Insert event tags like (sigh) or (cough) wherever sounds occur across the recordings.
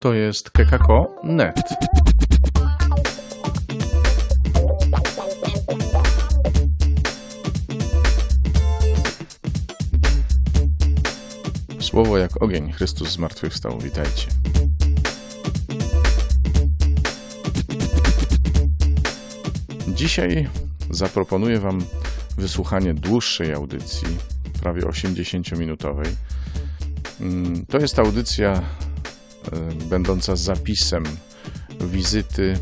To jest kekako.net. Słowo jak ogień, Chrystus zmartwychwstał, witajcie. Dzisiaj zaproponuję Wam wysłuchanie dłuższej audycji, prawie 80-minutowej. Mm, To jest audycja będąca zapisem wizyty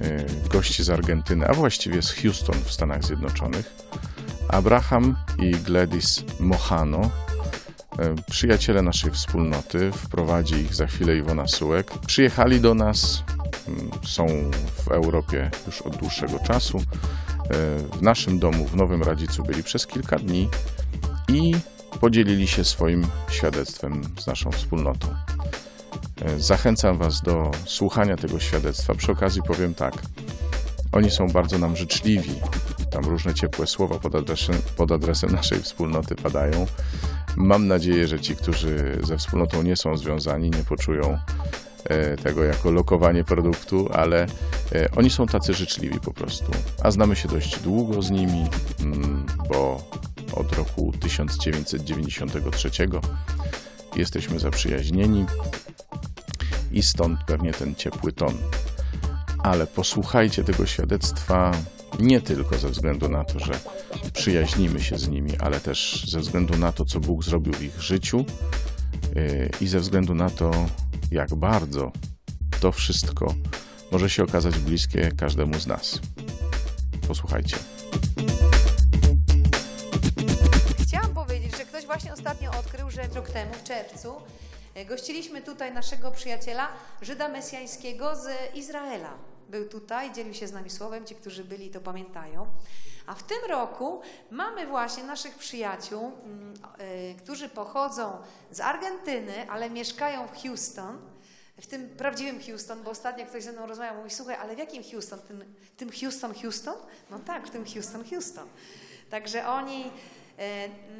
e, gości z Argentyny, a właściwie z Houston w Stanach Zjednoczonych. Abraham i Gladys Mohano, e, przyjaciele naszej wspólnoty, wprowadzi ich za chwilę Iwona Sułek. Przyjechali do nas, są w Europie już od dłuższego czasu. W naszym domu w Nowym Radzicu byli przez kilka dni i podzielili się swoim świadectwem z naszą wspólnotą. E, Zachęcam Was do słuchania tego świadectwa. Przy okazji powiem tak. Oni są bardzo nam życzliwi. Tam różne ciepłe słowa pod adresem, pod adresem naszej wspólnoty padają. Mam nadzieję, że ci, którzy ze wspólnotą nie są związani, nie poczują e, tego jako lokowanie produktu, ale e, oni są tacy życzliwi po prostu. A znamy się dość długo z nimi, mm, bo od roku 1993 jesteśmy zaprzyjaźnieni i stąd pewnie ten ciepły ton. Ale posłuchajcie tego świadectwa nie tylko ze względu na to, że przyjaźnimy się z nimi, ale też ze względu na to, co Bóg zrobił w ich życiu yy, i ze względu na to, jak bardzo to wszystko może się okazać bliskie każdemu z nas. Posłuchajcie. Chciałam powiedzieć, że ktoś właśnie ostatnio odkrył, że rok temu, w czerwcu, gościliśmy tutaj naszego przyjaciela, Żyda Mesjańskiego z Izraela. Był tutaj, dzielił się z nami słowem, ci, którzy byli, to pamiętają. A w tym roku mamy właśnie naszych przyjaciół, mm, e, którzy pochodzą z Argentyny, ale mieszkają w Houston. W tym prawdziwym Houston, bo ostatnio ktoś ze mną rozmawiał, mówi, słuchaj, ale w jakim Houston? Tym, tym Houston, Houston? No tak, w tym Houston, Houston. Także oni, e,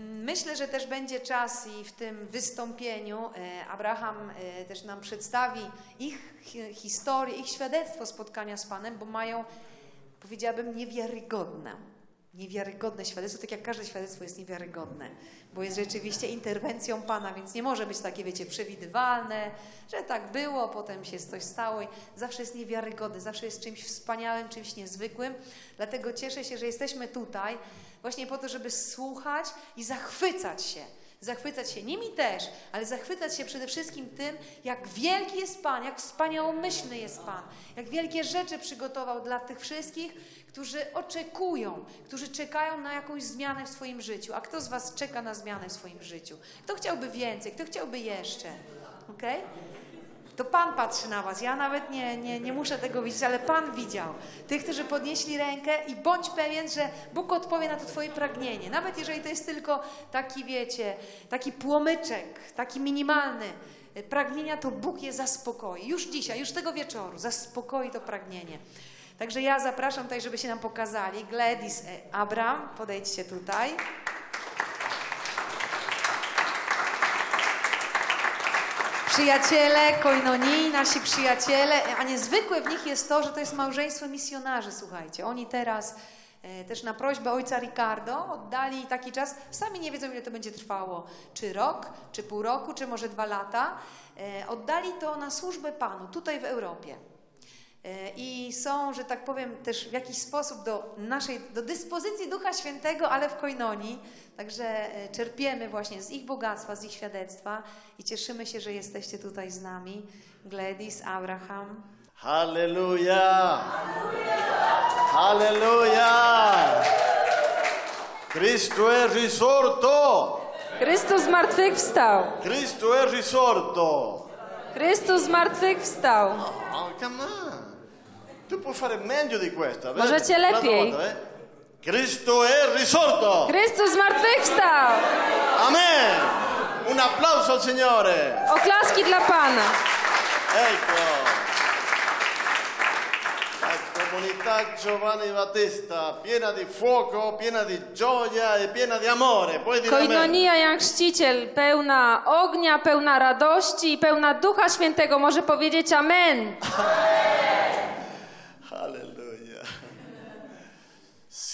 myślę, że też będzie czas i w tym wystąpieniu e, Abraham e, też nam przedstawi ich hi- historię, ich świadectwo spotkania z Panem, bo mają, powiedziałabym, niewiarygodne. Niewiarygodne świadectwo, tak jak każde świadectwo jest niewiarygodne, bo jest rzeczywiście interwencją Pana, więc nie może być takie, wiecie, przewidywalne, że tak było, potem się coś stało zawsze jest niewiarygodne, zawsze jest czymś wspaniałym, czymś niezwykłym. Dlatego cieszę się, że jesteśmy tutaj właśnie po to, żeby słuchać i zachwycać się. Zachwycać się nimi też, ale zachwycać się przede wszystkim tym, jak wielki jest Pan, jak wspaniałomyślny jest Pan, jak wielkie rzeczy przygotował dla tych wszystkich, którzy oczekują, którzy czekają na jakąś zmianę w swoim życiu. A kto z Was czeka na zmianę w swoim życiu? Kto chciałby więcej? Kto chciałby jeszcze? Okej? To Pan patrzy na Was. Ja nawet nie, nie, nie muszę tego widzieć, ale Pan widział. Tych, którzy podnieśli rękę i bądź pewien, że Bóg odpowie na to Twoje pragnienie. Nawet jeżeli to jest tylko taki, wiecie, taki płomyczek, taki minimalny e, pragnienia, to Bóg je zaspokoi. Już dzisiaj, już tego wieczoru zaspokoi to pragnienie. Także ja zapraszam tutaj, żeby się nam pokazali. Gladys, e, Abram, podejdźcie tutaj. Przyjaciele, koinonii, nasi przyjaciele, a niezwykłe w nich jest to, że to jest małżeństwo misjonarzy, słuchajcie. Oni teraz e, też na prośbę ojca Ricardo oddali taki czas, sami nie wiedzą ile to będzie trwało, czy rok, czy pół roku, czy może dwa lata. E, oddali to na służbę Panu, tutaj w Europie. E, I są, że tak powiem, też w jakiś sposób do naszej, do dyspozycji Ducha Świętego, ale w koinonii. Także e, czerpiemy właśnie z ich bogactwa, z ich świadectwa i cieszymy się, że jesteście tutaj z nami. Gladys, Abraham. Halleluja! Halleluja! Cristo è risorto! Chrystus zmartwychwstał! Cristo è risorto! Chrystus zmartwychwstał! Oh, come on! Tu puoi fare meglio di questo. vedi? Możecie Un'altra lepiej. volta, eh? Cristo è risorto! Chrystus zmartwychwstał! Amen! Un applauso al Signore! Oklaski dla Pana! Ecco! Ecco comunità Giovanni Battista, piena di fuoco, piena di gioia e piena di amore. Puoi dire amen? Koinonia Jan Chrzciciel, pełna ognia, pełna radości i pełna Ducha Świętego może powiedzieć Amen. (laughs) Alleluia.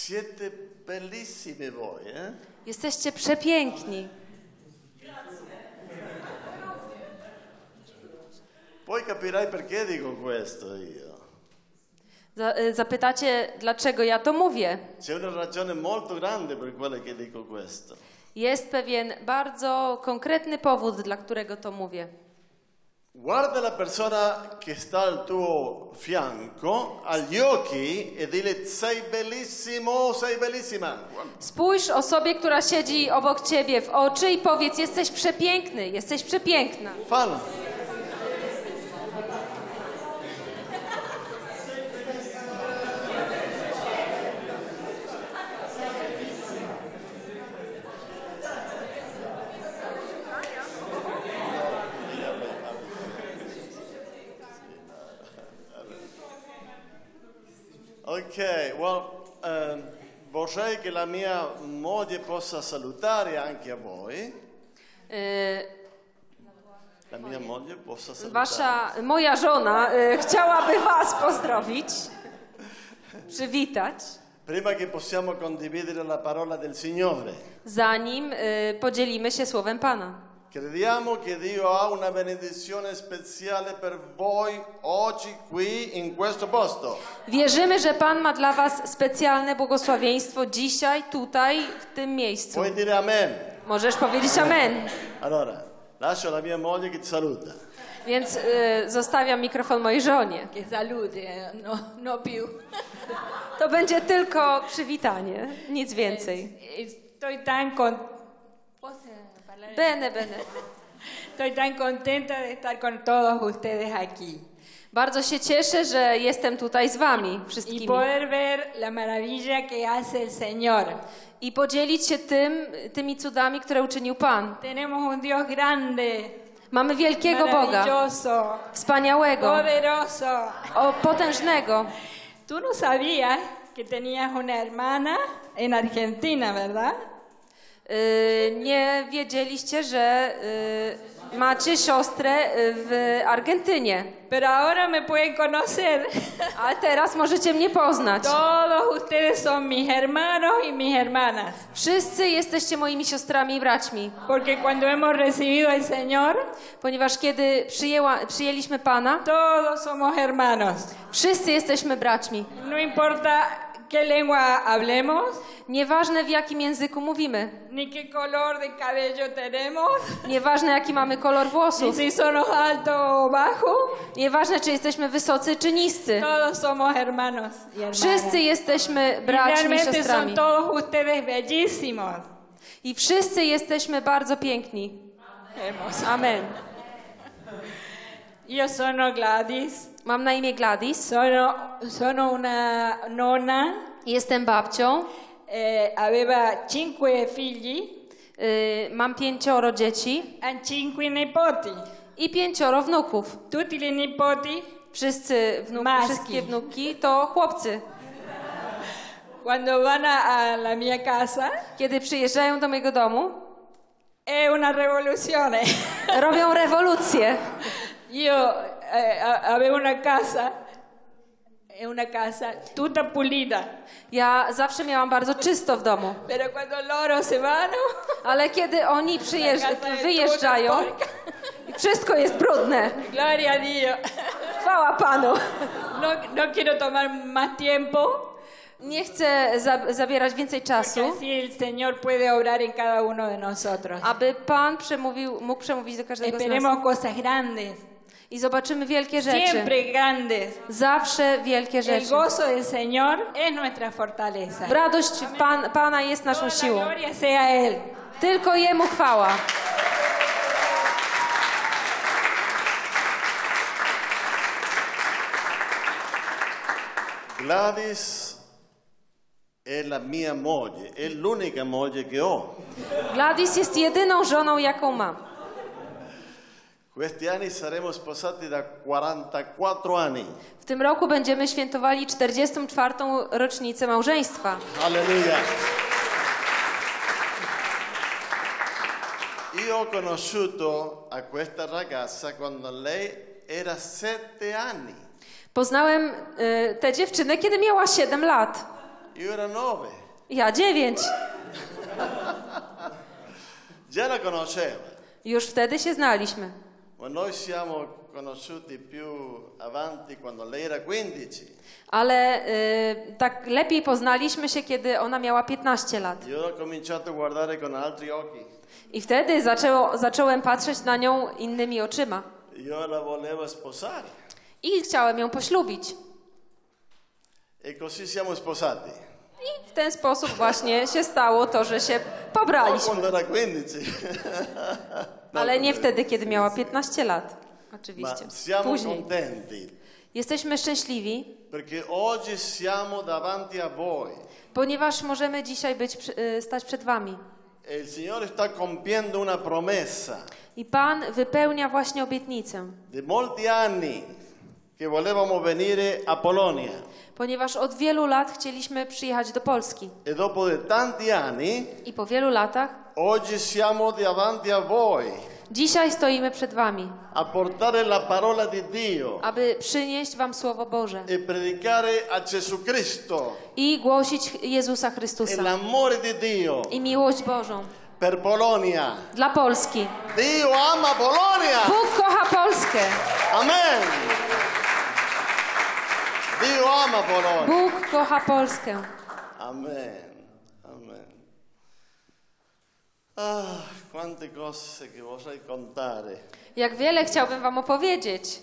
Siete bellissimi voi, eh? Jesteście przepiękni. Poi capirai perché dico questo io. Y, Zapytacie, dlaczego ja to mówię? C'è una ragione molto grande per quella che dico questo. Jest pewien bardzo konkretny powód, dla którego to mówię. Guarda la persona che sta al tuo fianco, agli occhi, e dile sei bellissimo, sei bellissima. Spójrz osobie, która siedzi obok ciebie w oczy i powiedz: Jesteś przepiękny, jesteś przepiękna. Fallo. Che la mia moglie possa salutare anche a voi. Y, La mia moglie possa salutare. Wasza, moja żona y, chciałaby Was pozdrowić, przywitać, Prima che possiamo condividere la parola del Signore. zanim y, podzielimy się słowem Pana. Crediamo che Dio ha una benedizione speciale per voi oggi qui in questo posto. Wierzymy, że Pan ma dla Was specjalne błogosławieństwo dzisiaj, tutaj, w tym miejscu. Puoi dire amen. Możesz powiedzieć Amen. Allora, lascio la mia moglie che ti saluta. Więc y, zostawiam mikrofon mojej żonie. Che saluti, eh, no, no più. To będzie tylko przywitanie, nic więcej. Estoy tan con... Bene, bene. Estoy tan contenta de estar con todos ustedes aquí Bardzo się cieszę, że jestem tutaj z Wami y wszystkimi. poder ver la maravilla que hace el Señor. I podzielić się tym, tymi cudami, które uczynił Pan. Tenemos un Dios grande, Mamy wielkiego Boga, wspaniałego, poderoso. o, potężnego. Tú no sabías que tenías una hermana en Argentina, ¿verdad? Y, nie wiedzieliście, że y, macie siostrę y, w Argentynie. Pero ahora me pueden conocer. Ale teraz możecie mnie poznać. Todos ustedes son mis hermanos y mis hermanas. Wszyscy jesteście moimi siostrami i braćmi. Porque cuando hemos recibido al Señor, Ponieważ kiedy przyjęła, przyjęliśmy Pana, todos somos hermanos. wszyscy jesteśmy braćmi. No importa qué lengua hablemos, Nieważne w jakim języku mówimy, ni qué color de cabello tenemos, nieważne jaki mamy kolor ni włosów, si somos altos o bajos, nieważne czy jesteśmy wysocy czy niscy. todos somos hermanos y. Wszyscy jesteśmy braćmi i siostrami. son todos ustedes bellísimos. I wszyscy jesteśmy bardzo piękni. Hermosos. Amen. Yo soy Gladys, Mam na imię Gladys, sono, sono una nonna, jestem babcią, eh, aveva cinque figli y, mam pięcioro dzieci e cinque nipoti. i pięcioro wnuków. Tutti i nipoti Wszyscy wnuki, Maski. wszystkie wnuki to chłopcy. Quando vanno a la mia casa Kiedy przyjeżdżają do mojego domu, è una rivoluzione. robią rewolucję. Io a- avevo una casa, una casa tutta pulita, Ja zawsze miałam bardzo czysto w domu, però quando loro se vanno, ale kiedy oni wyjeżdżają, wszystko jest brudne. Gloria a Dio. Chwała Panu. No, no quiero tomar más tiempo, Nie chcę za- zabierać więcej czasu, aby Pan przemówił, mógł przemówić do każdego z nas. Esperemos cosas grandes, I zobaczymy wielkie rzeczy. siempre grandes. Zawsze wielkie El rzeczy. gozo del Señor es nuestra fortaleza. Radość Pan, Pana jest naszą siłą. gloria sea Él. Tylko Jemu chwała. Gladys è la mia moglie, è l'unica moglie che ho. Gladys jest jedyną żoną, jaką mam. Questi anni saremo sposati da 44 anni. W tym roku będziemy świętowali 44. rocznicę małżeństwa. Alleluia. Io ho conosciuto a questa ragazza quando lei era sette anni. Poznałem y, tę dziewczynę, kiedy miała 7 lat. Io era nove. Ja 9. (laughs) Già la conosceva. Już wtedy się znaliśmy. Ma noi siamo conosciuti più avanti quando lei era 15. Ale y, tak lepiej poznaliśmy się, kiedy ona miała 15 lat. Io ho cominciato a guardare con altri occhi. I wtedy zaczęło, zacząłem patrzeć na nią innymi oczyma. Io la volevo sposare. I chciałem ją poślubić. E così siamo sposati. I w ten sposób właśnie się stało to, że się No pobraliśmy. quando era 15. (laughs) Ale nie wtedy, kiedy miała 15 lat. Oczywiście. Później. Jesteśmy szczęśliwi, ponieważ możemy dzisiaj być, y, stać przed Wami. E una I Pan wypełnia właśnie obietnicę, di molti anni che volevamo venire a Polonia ponieważ od wielu lat chcieliśmy przyjechać do Polski. e dopo di tanti anni I po wielu latach oggi siamo davanti a voi dzisiaj stoimy przed Wami, a portare la parola di Dio aby przynieść Wam Słowo Boże e predicare a Gesù Cristo i głosić Jezusa e Chrystusa l'amore di Dio i miłość Bożą per Polonia. dla Polski. Dio ama Polonia. Bóg kocha Polskę. Amen. Dio ama Polonia. Bóg kocha Polskę. Amen. Amen. Ah, quante cose che vorrei contare. Jak wiele chciałbym Wam opowiedzieć.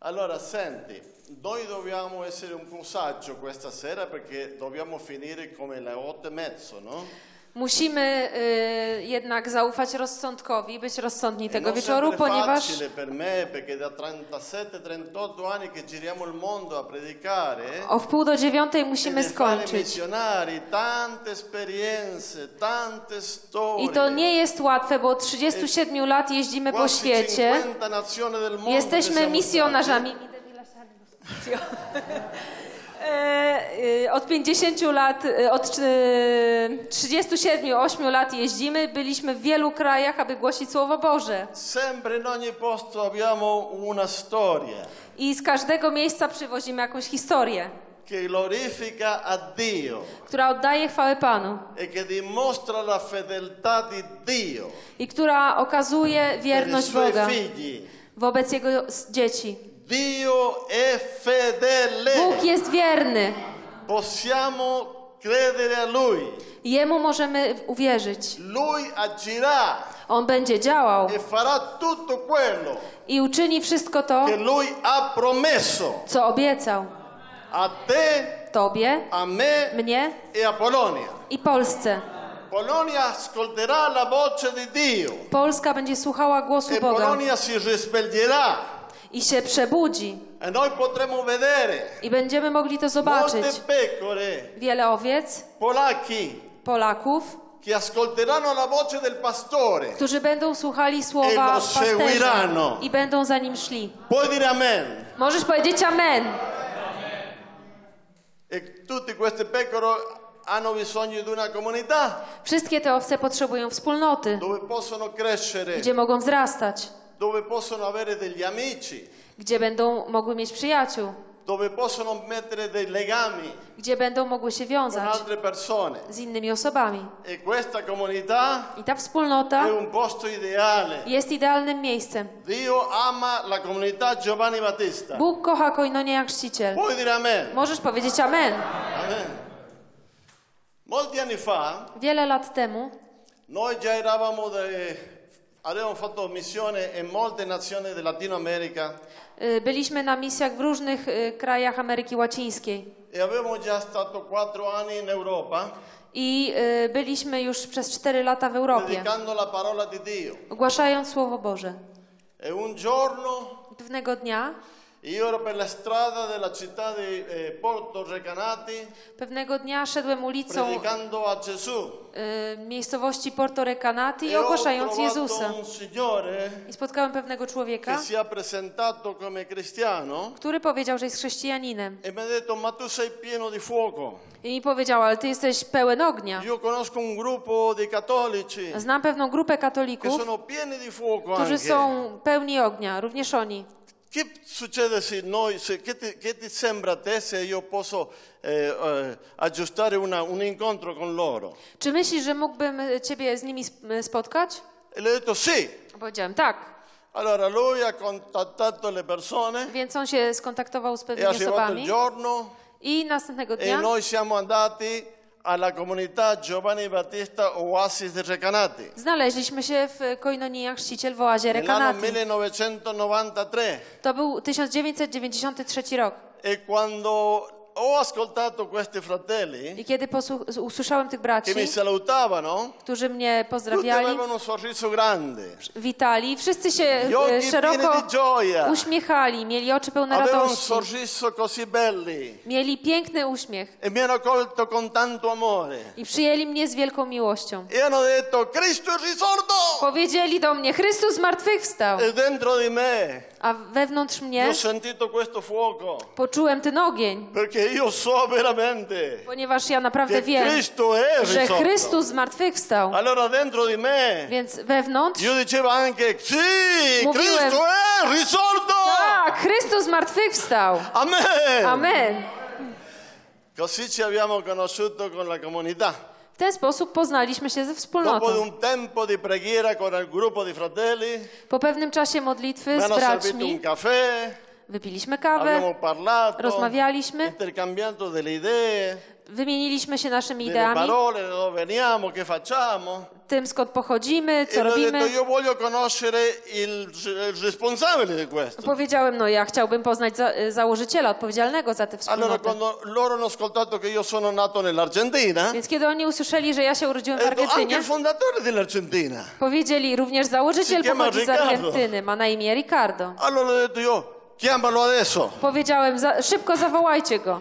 Allora, senti, noi dobbiamo essere un po' saggio questa sera perché dobbiamo finire come le otto e mezzo, no? Musimy y, jednak zaufać rozsądkowi, być rozsądni E tego non wieczoru, sempre ponieważ facile per me perché da 37-38 anni che giriamo il mondo a predicare o wpół do dziewiątej e musimy fare skończyć. missionari, tante esperienze, tante storie. I to nie jest łatwe, bo od 37 lat jeździmy po Quasi świecie. 50 nazioni del mondo che Jesteśmy siamo misjonarzami. (laughs) E, y, Od 50 lat, y, od y, 37-8 lat jeździmy, byliśmy w wielu krajach, aby głosić Słowo Boże. Sempre in ogni posto abbiamo una storia I z każdego miejsca przywozimy jakąś historię, che glorifica a Dio która oddaje chwałę Panu e che dimostra la fedeltà di Dio i która okazuje per i wierność suoi Boga figli. wobec Jego dzieci. Dio è fedele. Bóg jest wierny. Possiamo credere a Lui. Jemu możemy uwierzyć. Lui agirà On będzie działał e farà tutto quello i uczyni wszystko to, che Lui ha promesso co obiecał a te, Tobie, a me mnie e a Polonia. i Polsce. Polonia ascolterà la voce di Dio Polska będzie słuchała głosu e Boga Polonia si risveglierà i się przebudzi e i będziemy mogli to zobaczyć. Wiele owiec, Polaków, che ascolteranno la voce del pastore. którzy będą słuchali E słowa lo pasterza i będą za nim szli. Puoi dire amen. Możesz powiedzieć amen. E queste pecore hanno bisogno di una comunità Wszystkie te owce potrzebują wspólnoty, dove possono crescere, gdzie mogą wzrastać, dove possono avere degli amici, gdzie będą mogły mieć przyjaciół, dove possono mettere dei legami gdzie będą mogły się con wiązać altre persone. z innymi osobami. E questa comunità I ta wspólnota è un posto ideale. jest idealnym miejscem. Dio ama la comunità Giovanni Battista. Bóg kocha Koinonię jak chrzciciel. Puoi dire amen. Możesz powiedzieć amen. Amen. Molti anni fa Wiele lat temu noi già eravamo de, avevamo fatto missione in molte nazioni del Latino America y, byliśmy na misjach w różnych y, krajach Ameryki Łacińskiej. e avevamo già stato quattro anni in Europa I y, byliśmy już przez 4 lata w Europie, predicando la parola di Dio. ogłaszając Słowo Boże. E un giorno Pewnego dnia Io ero per la strada della città di eh, Porto Recanati Pewnego dnia szedłem ulicą predicando a Gesù. y, miejscowości Porto Recanati i E ogłaszając Jezusa. I spotkałem pewnego che człowieka, si è presentato come cristiano który powiedział, że jest chrześcijaninem. e mi ha detto ma tu sei pieno di fuoco. I mi powiedział, ale ty jesteś pełen ognia. Io conosco un gruppo di cattolici Znam pewną grupę che katolików, sono pieni di fuoco którzy anche. są pełni ognia, również oni. Che succede se noi, se, che, ti, che ti sembra te se io posso eh, eh, aggiustare una- un incontro con loro? Czy myślisz, że mógłbym e, ciebie z nimi sp- spotkać? E le ho detto sì. Powiedziałem tak. Allora lui ha contattato le persone, Więc on się skontaktował z è pewnymi osobami giorno i następnego e dnia noi siamo andati alla comunità Giovanni Battista Oasis di Recanati znaleźliśmy się w Koinonii Chrzciciel w oazie Rekanati. 1993 To był 1993 rok. e quando ho ascoltato questi fratelli I kiedy posłu- usłyszałem tych braci, che mi salutavano, którzy mnie tutti pozdrawiali, avevano un sorriso grande, witali, wszyscy się gli occhi e, pieni szeroko di gioia, uśmiechali, mieli oczy pełne avevano un radości, sorriso così belli. Mieli piękny uśmiech. E mi hanno accolto con tanto amore. I przyjęli mnie z wielką miłością. e hanno detto Cristo è risorto! Powiedzieli do mnie, Chrystus zmartwychwstał, e dentro di me a wewnątrz mnie ho sentito questo fuoco. poczułem ten ogień, perché ponieważ ja naprawdę wiem, że. Chrystus zmartwychwstał. Allora dentro di me Więc wewnątrz, io dicevo anche sì, Mówiłem. Cristo è risorto. tak, Chrystus zmartwychwstał. Amen. Amen. Così ci abbiamo conosciuto con la comunità. W ten sposób poznaliśmy się ze wspólnotą. Po pewnym czasie modlitwy z braćmi wypiliśmy kawę, parlato, rozmawialiśmy, intercambiando delle idee, wymieniliśmy się naszymi ideami, parole, dove veniamo, che facciamo. tym skąd pochodzimy, co detto, robimy. io voglio conoscere il, il responsabile di questo. Powiedziałem, no ja chciałbym poznać za, y, założyciela odpowiedzialnego za tę Allora, wspólnotę. quando loro hanno ascoltato che io sono nato nell'Argentina, Więc kiedy oni usłyszeli, że ja się urodziłem w detto, anche Argentynie, il fondatore dell'Argentina. powiedzieli również założyciel pochodzi z. Argentyny, ma na imię Ricardo. Allora ho detto io, chiamalo adesso. Powiedziałem, za, szybko zawołajcie go.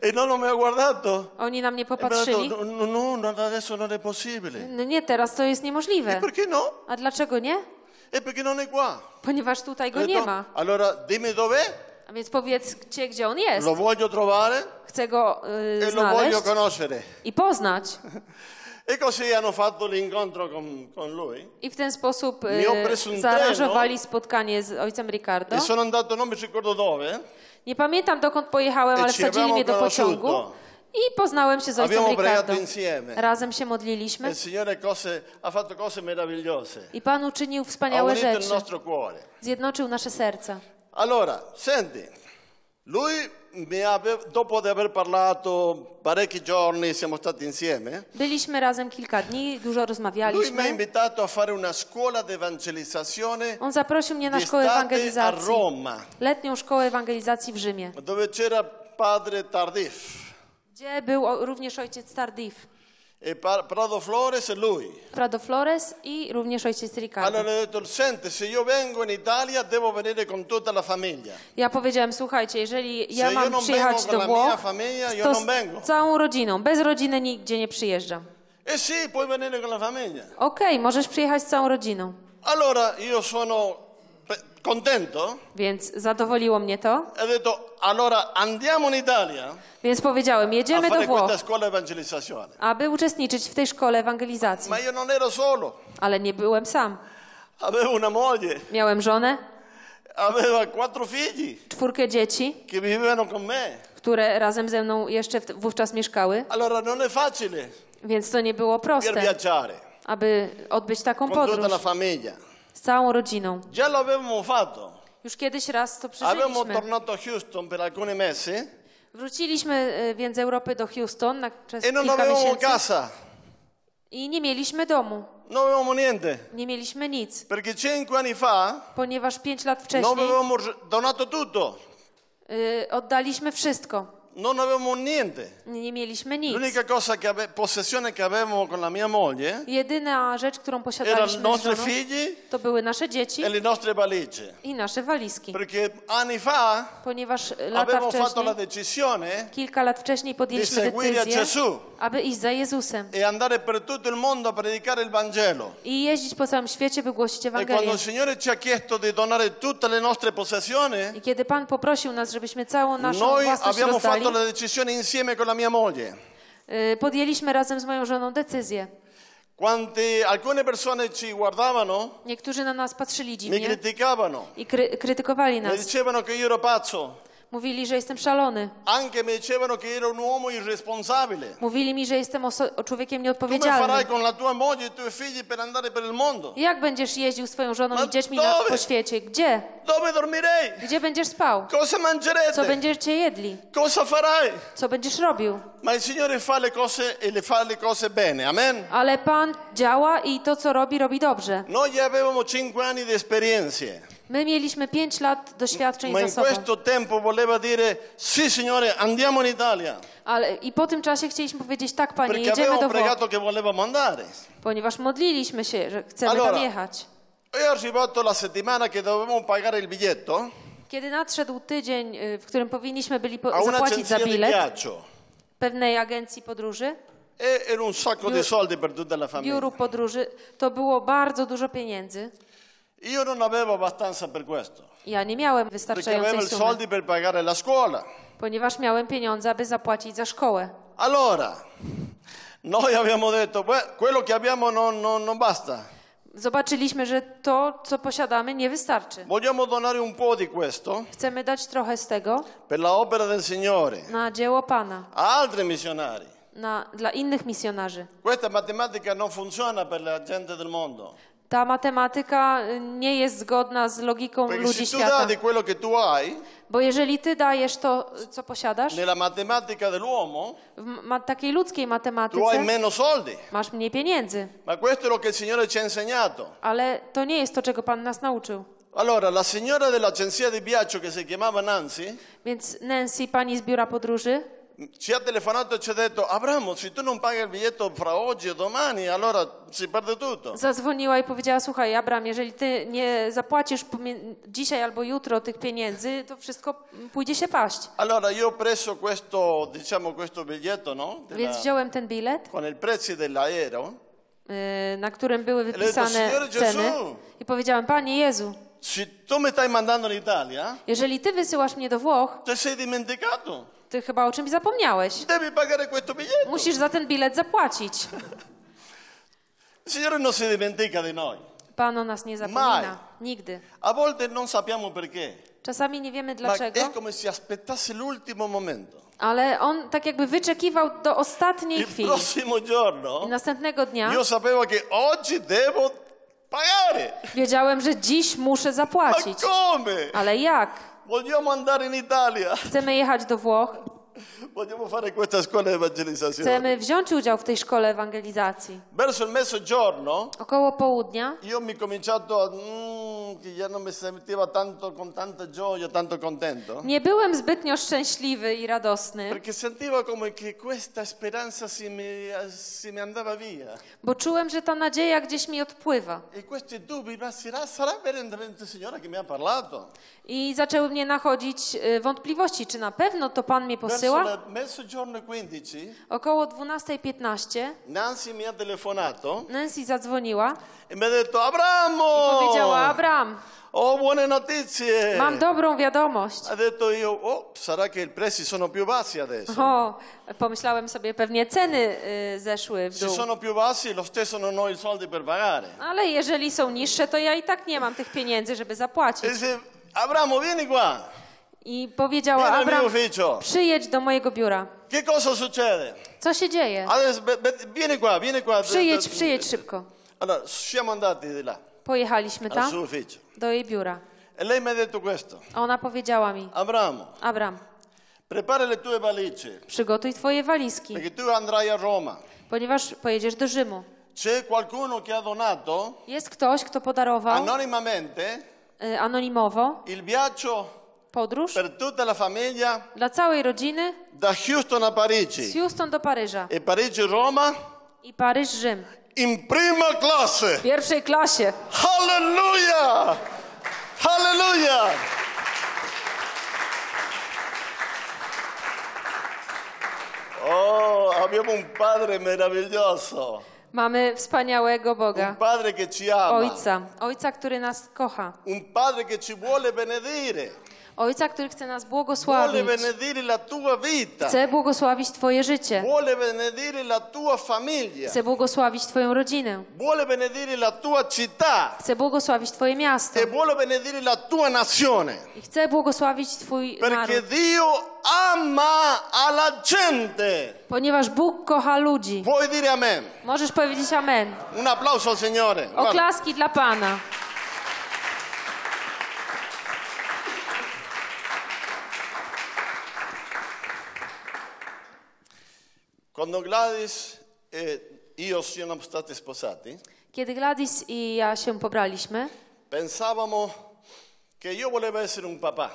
E non mi ha guardato. Oni na mnie E mi ha popatrzyli. no, no, no, adesso non è possibile. No nie, teraz to jest niemożliwe. Perché no? A dlaczego nie? E perché non è qua. Ponieważ tutaj go nie ma. Allora dimmi dov'è, A więc powiedzcie, gdzie on jest. lo voglio trovare Chcę go y, e lo voglio znaleźć conoscere. i poznać. (laughs) E così hanno fatto l'incontro con, con lui. I w ten sposób Mi ho preso un zaaranżowali spotkanie z ojcem Ricardo. E sono andato, non mi ricordo dove, Nie pamiętam dokąd pojechałem, E ale ci wsadzili mnie do pociągu conosciuto. i poznałem się z ojcem abbiamo Ricardo. insieme. Razem się E modliliśmy il Signore cose, ha fatto cose meravigliose. i Pan uczynił Ha wspaniałe unito il rzeczy. nostro cuore. Zjednoczył nasze serca. Allora, senti, lui dopo di aver parlato parecchi giorni, siamo stati insieme, Byliśmy razem kilka dni, dużo lui mi ha rozmawialiśmy. invitato a fare una scuola di evangelizzazione On zaprosił mnie na szkołę d'estate a ewangelizacji. Roma, Letnią szkołę ewangelizacji w Rzymie, dove c'era padre Tardif, gdzie był o- również ojciec Tardif, Prado Flores e lui. Prado Flores i również ojciec Ricardo. Allora ho detto, senti, se io vengo in Italia devo venire con tutta la famiglia. Ja powiedziałem, słuchajcie, jeżeli ja Se mam przyjechać do Włoch, famiglia, io to z całą rodziną, bez rodziny nigdzie nie przyjeżdżam. Eh sì, puoi venire con la famiglia. Okej, możesz przyjechać z całą rodziną. Allora io sono contento Więc zadowoliło mnie to. e detto, allora andiamo in Italia Więc powiedziałem, jedziemy do Włoch, aby uczestniczyć w tej szkole ewangelizacji. Ma io non ero solo, Ale nie byłem sam. avevo una moglie, Miałem żonę, aveva quattro figli czwórkę dzieci, che vivevano con me. które razem ze mną jeszcze wówczas mieszkały, Allora non è facile więc to nie było per proste, viaggiare aby odbyć taką con tutta la podróż famiglia. Z całą rodziną. Già l'avevamo fatto. Już kiedyś raz to Avevamo przeżyliśmy. tornato a Houston per alcuni mesi Wróciliśmy e, więc z Europy do Houston na przez e non kilka avevamo miesięcy casa, i nie mieliśmy domu, non avevamo niente. nie mieliśmy nic, Perché cinque anni fa ponieważ pięć lat non wcześniej avevamo r- donato tutto. y, oddaliśmy wszystko. Non avevamo niente. Nie mieliśmy nic. L'unica cosa che ave- possessione che avevamo con la mia moglie Jedyna rzecz, którą erano posiadaliśmy z nostri żoną, figli to były nasze dzieci e le nostre valigie. i nasze walizki. Perché anni fa Ponieważ lata fatto wcześniej, la decisione kilka lat wcześniej podjęliśmy decyzję, Gesù. aby iść za Jezusem e andare per tutto il mondo a predicare il Vangelo. i jeździć po całym świecie, by głosić E quando Ewangelię. il Signore ci ha chiesto di donare tutte le nostre possessioni, I kiedy Pan poprosił nas, żebyśmy całą naszą noi własność abbiamo rozdali, fatto la decisione insieme con la mia moglie. y, podjęliśmy razem z moją żoną decyzję. Quando alcune persone ci guardavano, Niektórzy na nas patrzyli mi dziwnie criticavano, i kry krytykowali mi nas. dicevano che io ero pazzo, Mówili, że jestem szalony. anche mi dicevano che ero un uomo irresponsabile. Mówili mi, że jestem oso- człowiekiem Come farai nieodpowiedzialnym. con la tua moglie e i tuoi figli per andare per il mondo? Jak będziesz jeździł swoją żoną i dziećmi na, po świecie? Gdzie? Dove dormirei? Gdzie będziesz spał? Cosa Co mangerete? będziecie jedli? Cosa farai? Co będziesz robił? Ma il Signore fa le cose e le fa le cose bene, amen? Ale Pan działa i to, co robi, robi dobrze. Noi avevamo 5 anni di esperienze, My mieliśmy pięć lat doświadczeń ma za in sobą. questo tempo voleva dire sì Signore andiamo in Italia, Ale i po tym czasie chcieliśmy powiedzieć tak, Panie, perché jedziemy do Włoch, pregato che volevamo andare. ponieważ modliliśmy się, że chcemy Allora. tam jechać. È arrivato la settimana che dovevamo pagare il biglietto Kiedy nadszedł tydzień, y, w którym powinniśmy byli po- a zapłacić za un'agenzia di bilet viaggio pewnej agencji podróży, e era un sacco di soldi per tutta la famiglia. biuru podróży, to było bardzo dużo pieniędzy. Io non avevo abbastanza per questo, Ja nie miałem perché avevo wystarczającej i sumy, soldi per pagare la scuola. ponieważ miałem pieniądze, aby zapłacić za szkołę. Allora, noi abbiamo detto, "Beh, quello che abbiamo non, non- non basta, Zobaczyliśmy, że to, co posiadamy, nie wystarczy. vogliamo donare un po' di questo Chcemy dać trochę z tego per la opera del Signore na dzieło Pana, a altri missionari. na, dla innych misjonarzy. Questa matematica non funziona per la gente del mondo, Ta matematyka nie jest zgodna z logiką perché ludzi tu świata. di quello che tu hai Bo jeżeli ty dajesz to, co posiadasz, nella matematica dell'uomo, w ma takiej ludzkiej tu hai matematyce meno soldi. masz mniej pieniędzy. Ma questo è lo che il Signore ci ha insegnato. Ale to nie jest to, czego Pan nas nauczył. Allora, la signora dell'agenzia di viaggio che si chiamava Nancy Więc Nancy, pani z biura podróży, ci ha telefonato e ci ha detto Abramo, se tu non paghi il biglietto fra oggi e domani, allora si perde tutto. zadzwoniła i powiedziała: Słuchaj, Abram, jeżeli ty nie zapłacisz pomie- dzisiaj albo jutro tych pieniędzy, to wszystko pójdzie się paść. Allora io ho preso questo, diciamo, questo biglietto, no? Della- Więc wziąłem ten bilet, con il prezzo dell'aereo. y, na którym były wypisane Signore ceny, Gesù. i powiedziałem: Panie Jezu, Se tu mi stai mandando in Italia, jeżeli ty wysyłasz mnie do Włoch, sei dimenticato. Ty chyba o czymś zapomniałeś. Pagare questo biglietto. Musisz za ten bilet zapłacić. Il (laughs) Signore non si dimentica di noi. Pan o nas nie zapomina. Nigdy. A volte non sappiamo perché, Czasami nie wiemy ma dlaczego, è come se aspettasse l'ultimo momento. ale on tak jakby wyczekiwał do ostatniej Il chwili. prossimo giorno I następnego dnia io sapevo che oggi devo pagare. wiedziałem, że dziś muszę Ma zapłacić. come? Ale jak? Vogliamo andare in Italia. Chcemy jechać do Włoch, (laughs) Vogliamo fare questa scuola di evangelizzazione. chcemy wziąć udział w tej szkole ewangelizacji. Verso il mezzogiorno Około południa io mi cominciato a... mm, che già non mi sentiva tanto con tanta gioia, tanto contento. nie byłem zbytnio szczęśliwy i radosny, Perché sentivo come che questa speranza si mi, si mi andava via. bo czułem, że ta nadzieja gdzieś mi odpływa. E questi dubbi, ma sarà, sarà veramente il Signore che mi ha parlato? I zaczęły mnie nachodzić y, wątpliwości, czy na pewno to Pan mnie Mezzogiorno 15 Około 12.15 Nancy mi ha telefonato Nancy zadzwoniła e mi ha detto Abramo! i powiedziała, Abram, Ho buone notizie! mam dobrą wiadomość. Ha detto io, oh, sarà che i prezzi sono più bassi adesso. O, pomyślałem sobie, pewnie ceny y, zeszły w Se dół. sono più bassi, lo stesso non ho i soldi per pagare. Ale jeżeli są niższe, to ja i tak nie mam tych pieniędzy, żeby zapłacić. E dice, Abramo, vieni qua. I powiedziała, Vieni al mio Abram, ufficio. przyjedź do mojego biura. Che cosa succede? Co się dzieje? Adesso, be- be- vieni qua, vieni qua. Przyjedź, przyjedź szybko. Allora, siamo andati di là, Pojechaliśmy al tam, ufficio. do jej biura. E lei mi ha detto questo. A ona powiedziała mi, Abramo, Abram, prepara le tue valigie, przygotuj twoje walizki, perché tu andrai a Roma. ponieważ pojedziesz do Rzymu. C'è qualcuno che ha donato Jest ktoś, kto podarował anonimamente y, anonimowo il viaggio podróż per tutta la famiglia dla całej rodziny da Houston a z Parigi Houston do Paryża e Parigi-Roma i Paryż-Rzym. in prima classe. W pierwszej klasie. Alleluia! Alleluia! Oh, abbiamo un padre meraviglioso, Mamy wspaniałego un Boga, padre che ci ama, Ojca. Ojca, który nas kocha. un padre che ci vuole benedire, Ojca, który chce nas vuole błogosławić. benedire la tua vita, Chce błogosławić Twoje życie. vuole benedire la tua famiglia, Chce błogosławić Twoją rodzinę. vuole benedire la tua città Chce błogosławić Twoje miasto. e vuole benedire la tua nazione. I chce błogosławić Twój Perché naród. Dio ama alla gente. Ponieważ Bóg kocha ludzi. Puoi dire amen. Możesz powiedzieć amen. Un applauso Signore. Guarda. Oklaski dla Pana. Quando Gladys e io siamo stati sposati, Kiedy Gladys i ja się pobraliśmy, pensavamo che io volevo essere un papà.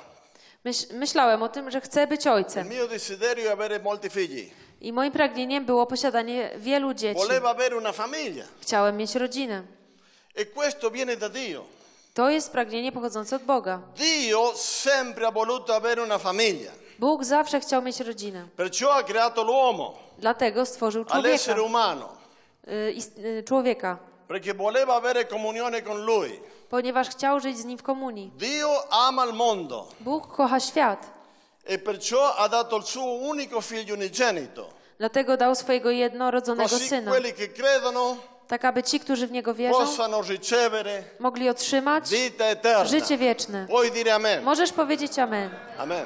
myśl, myślałem o tym, że chcę być Il ojcem. mio desiderio è avere molti figli. I moim pragnieniem było posiadanie wielu dzieci. Volevo avere una famiglia. Chciałem mieć rodzinę. E questo viene da Dio. To jest pragnienie pochodzące od Boga. Dio sempre ha voluto avere una famiglia. Bóg zawsze chciał mieć rodzinę. Perciò ha creato l'uomo, Dlatego stworzył człowieka. all'essere umano, Y, y, człowieka. perché voleva avere comunione con lui. Ponieważ chciał żyć z nim w komunii. Dio ama il mondo Bóg kocha świat. e perciò ha dato il suo unico figlio unigenito. Dlatego dał swojego jednorodzonego Così syna. quelli che credono Tak aby ci, którzy w niego wierzą, ricevere mogli otrzymać życie wieczne. Możesz powiedzieć amen. Amen.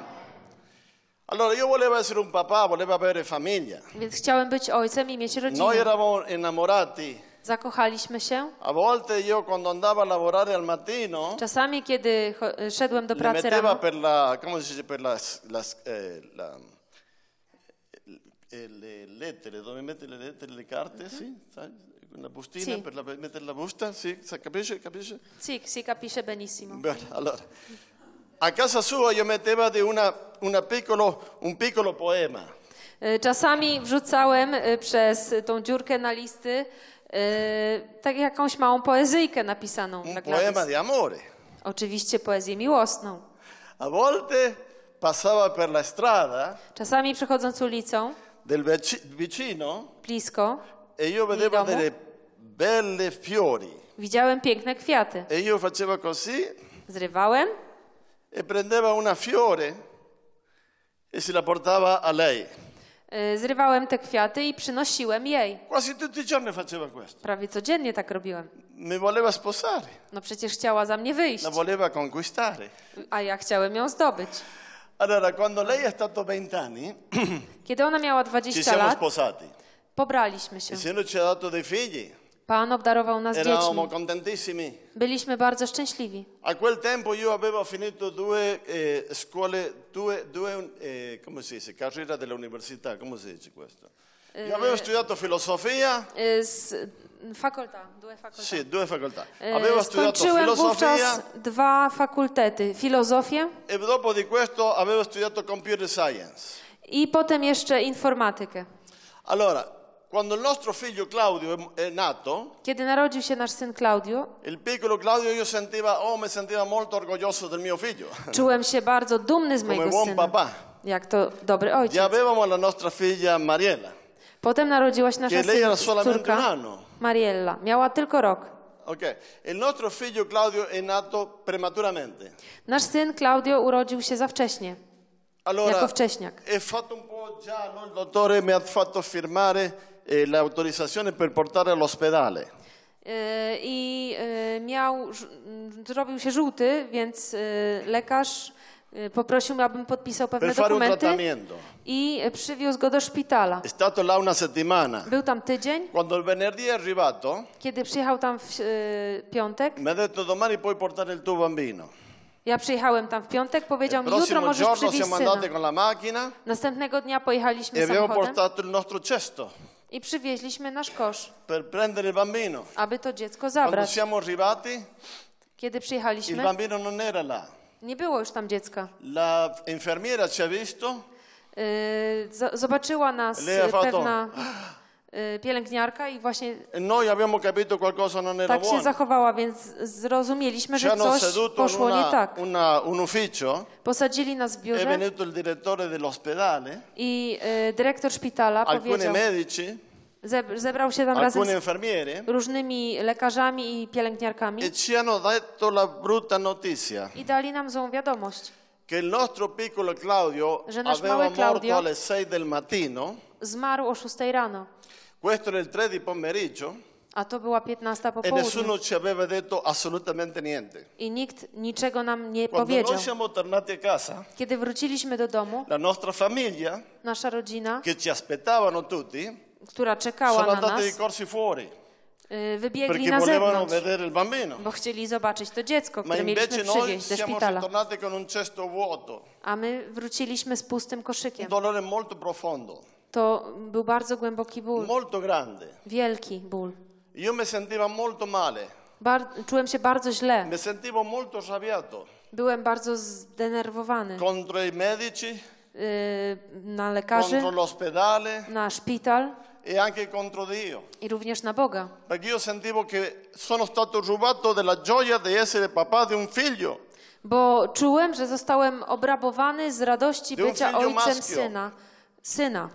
Allora io volevo essere un papà, volevo avere famiglia. Więc chciałem być ojcem i mieć Noi rodzinę. eravamo innamorati. Zakochaliśmy się. A volte io quando andavo a lavorare al mattino Czasami, kiedy szedłem do pracy rano, per la, come si dice, per las, las, eh, la, le lettere, dove mettere le lettere, le carte, sì? sai? Una bustina per la- mettere la busta, sì? Capisce? Capisce? sì, si capisce benissimo. Bene, allora, a casa sua io mettevo di una, una piccolo, un piccolo poema. Y, Czasami wrzucałem y, przez tą dziurkę na listy y, tak jakąś małą poezyjkę napisaną un poema di amore. Oczywiście poezję miłosną. A volte passava per la strada Czasami przechodząc ulicą, del vicino blisko, e io vedevo delle belle fiori widziałem piękne kwiaty. e io facevo così Zrywałem e prendeva una fiore e se la portava a lei. y, zrywałem te kwiaty i przynosiłem jej. Quasi tutti i giorni faceva questo. Prawie codziennie tak robiłem. Mi voleva sposare, No przecież chciała za mnie wyjść, la voleva conquistare. a ja chciałem ją zdobyć. Allora, quando lei è stato 20 anni, Kiedy ona miała ci 20 siamo lat, sposati. pobraliśmy się. Il Signore ci ha dato dei figli. Pan obdarował nas Eravamo dziećmi. contentissimi. Byliśmy bardzo szczęśliwi. A quel tempo io avevo finito due eh, scuole, due, due eh, come si dice, carriera dell'università, come si dice questo? Io avevo studiato filosofia, Y, Z fakulta, due fakulta. sì, due facoltà. Y, Avevo studiato Skończyłem filosofia wówczas dwa fakultety. Filozofię e dopo di questo avevo studiato computer science. i potem jeszcze informatykę. Allora, quando il nostro figlio Claudio è- nato, Kiedy narodził się nasz syn Claudio, il piccolo Claudio io sentiva, oh, mi sentiva molto orgoglioso del mio figlio, (laughs) czułem się bardzo dumny z come mojego buon syna. papà. Jak to dobry ojciec. avevamo la nostra figlia Mariella, Potem narodziła się nasza che lei era syn, solamente un córka anno. Mariella. Miała tylko rok. Ok, il nostro figlio Claudio è nato prematuramente. Nasz syn Claudio urodził się za wcześnie, Allora, jako wcześniak. è fatto un po' già, no? il dottore mi ha fatto firmare eh, l'autorizzazione per portare all'ospedale. I yy, miał, ż- m, zrobił się żółty, więc lekarz poprosił, abym podpisał pewne Per dokumenty i przywiózł go do szpitala. È stato là una settimana. Był tam tydzień. Quando il venerdì è arrivato, Kiedy przyjechał tam w piątek, mi ha detto domani puoi portare il tuo bambino. ja przyjechałem tam w piątek, powiedział mi, jutro możesz przywieźć syna. con la macchina Następnego dnia e pojechaliśmy abbiamo samochodem portato il nostro cesto i przywieźliśmy nasz kosz, per prendere il bambino. aby to dziecko Quando zabrać. siamo arrivati, Kiedy il przyjechaliśmy, bambino non era là. Nie było już tam dziecka. La infermiera ci ha visto Yy, z- zobaczyła nas Lei ha y, fatto- pewna y, pielęgniarka i właśnie e noi abbiamo capito qualcosa non era tak się buono. zachowała, więc zrozumieliśmy, Ci że hanno coś seduto in poszło nie una- tak. una- un ufficio, Posadzili nas w è biurze venuto il direttore dell'ospedale, i y, dyrektor szpitala alcuni powiedział, medici, zeb- zebrał się tam razem alcuni z infermieri różnymi lekarzami i pielęgniarkami e ci hanno detto la brutta notizia i dali nam złą wiadomość. Che il nostro piccolo Claudio Że nasz aveva mały morto Claudio- alle 6 del mattino, Zmarł o 6 rano, questo era il 3 di pomeriggio. A to była 15 po e południu. nessuno ci aveva detto assolutamente niente. i nikt niczego nam nie Quando powiedział. noi siamo tornati a casa, Kiedy wróciliśmy do domu, la nostra famiglia, nasza rodzina, che ci aspettavano tutti, która czekała sono na andati di nas, corsi fuori wybiegli perché na zewnątrz, bo chcieli zobaczyć to dziecko, które mieliśmy noi przywieźć ze szpitala. A my wróciliśmy z pustym koszykiem. To był bardzo głęboki ból, wielki ból. Io mi molto male, Bar- czułem się bardzo źle. mi sentivo molto arrabbiato Byłem bardzo zdenerwowany. Contro i medici, y, na lekarzy, contro l'ospedale. na szpital e anche contro Dio. i również na Boga. Perché io sentivo che sono stato rubato della gioia di essere papà di un figlio. Bo czułem, że zostałem obrabowany z radości un bycia ojcem maschio. syna. Syna.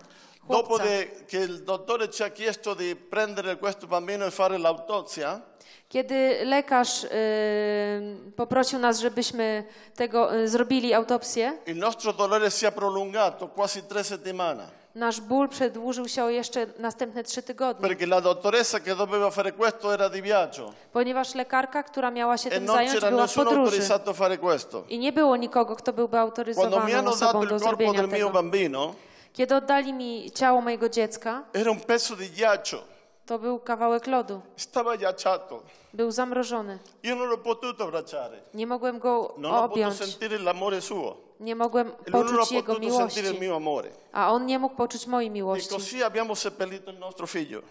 Dopo Chłopca. de- che il dottore ci ha chiesto di prendere questo bambino e fare l'autopsia, Kiedy lekarz y, poprosił nas, żebyśmy tego y, zrobili autopsję, il nostro dolore si è prolungato quasi tre settimane. Nasz ból przedłużył się o jeszcze następne trzy tygodnie, Perché la dottoressa che doveva fare questo era di viaggio ponieważ lekarka, która miała się e tym non zająć, c'era była w nessuno podróży. autorizzato a fare questo. I nie było nikogo, kto byłby Quando mi autoryzowany hanno dato osobą il do corpo zrobienia del mio tego. bambino, Kiedy oddali mi ciało mojego dziecka, era un pezzo di ghiaccio, to był kawałek lodu. stava ghiacciato. Był zamrożony. Io non l'ho potuto abbracciare, Nie mogłem go non ho potuto objąć. sentire l'amore suo. Nie mogłem non poczuć jego miłości. A on nie mógł poczuć mojej E miłości.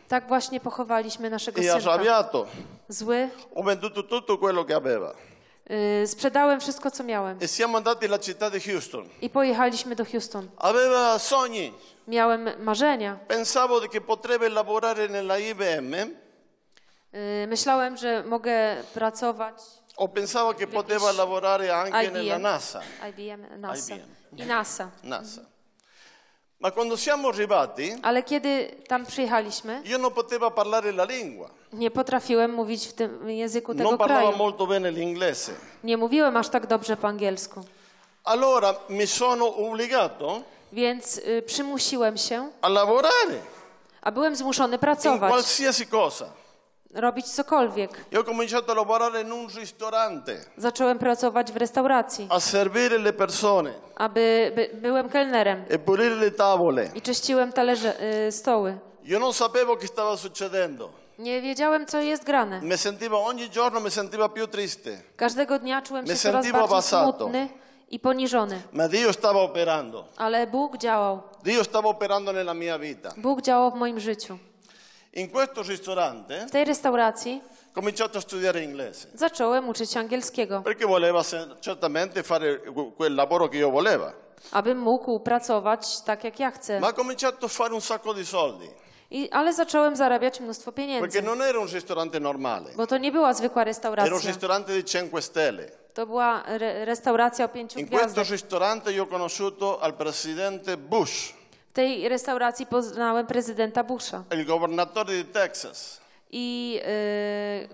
Tak właśnie pochowaliśmy naszego E synka. Zły. ho venduto tutto quello che aveva. Yy, sprzedałem wszystko, co miałem. E. I pojechaliśmy do Houston. Aveva sogni, Miałem marzenia. pensavo che potrebbe lavorare nella IBM myślałem, że mogę pracować o pensavo che poteva lavorare anche nella IBM, NASA. IBM, NASA IBM. i NASA. NASA. Ma quando siamo arrivati, Ale kiedy tam przyjechaliśmy, io non potevo parlare la lingua, nie potrafiłem mówić w tym języku non tego parlavo kraju. molto bene l'inglese. Nie mówiłem aż tak dobrze po angielsku. Allora mi sono obbligato Więc y, przymusiłem się, a lavorare a byłem zmuszony pracować, qualsiasi cosa. Robić cokolwiek. Io ho cominciato a lavorare in un ristorante, Zacząłem pracować w restauracji, a servire le persone aby by, byłem kelnerem e pulire le tavole. i czyściłem talerze, y, stoły. Io non sapevo che stava succedendo. Nie wiedziałem, co jest grane. Mi sentivo ogni giorno mi sentiva più triste, Każdego dnia czułem Me się coraz sentivo bardziej smutny i poniżony. ma Dio stava operando. Ale Bóg działał. Dio stava operando nella mia vita. Bóg działał w moim życiu. In questo ristorante W tej restauracji cominciato a studiare inglese zacząłem uczyć się angielskiego, perché voleva se- certamente fare que- quel lavoro che io voleva. abym mógł pracować tak, jak ja chcę. Ma cominciato a fare un sacco di soldi I, ale zacząłem zarabiać mnóstwo perché pieniędzy, non era un ristorante normale, bo to nie była zwykła era un restauracja. ristorante di 5 stelle. To była re, restauracja o pięciu In questo gwiazdach. ristorante io ho conosciuto al presidente Bush, tej restauracji poznałem prezydenta Busha il governatore di Texas, i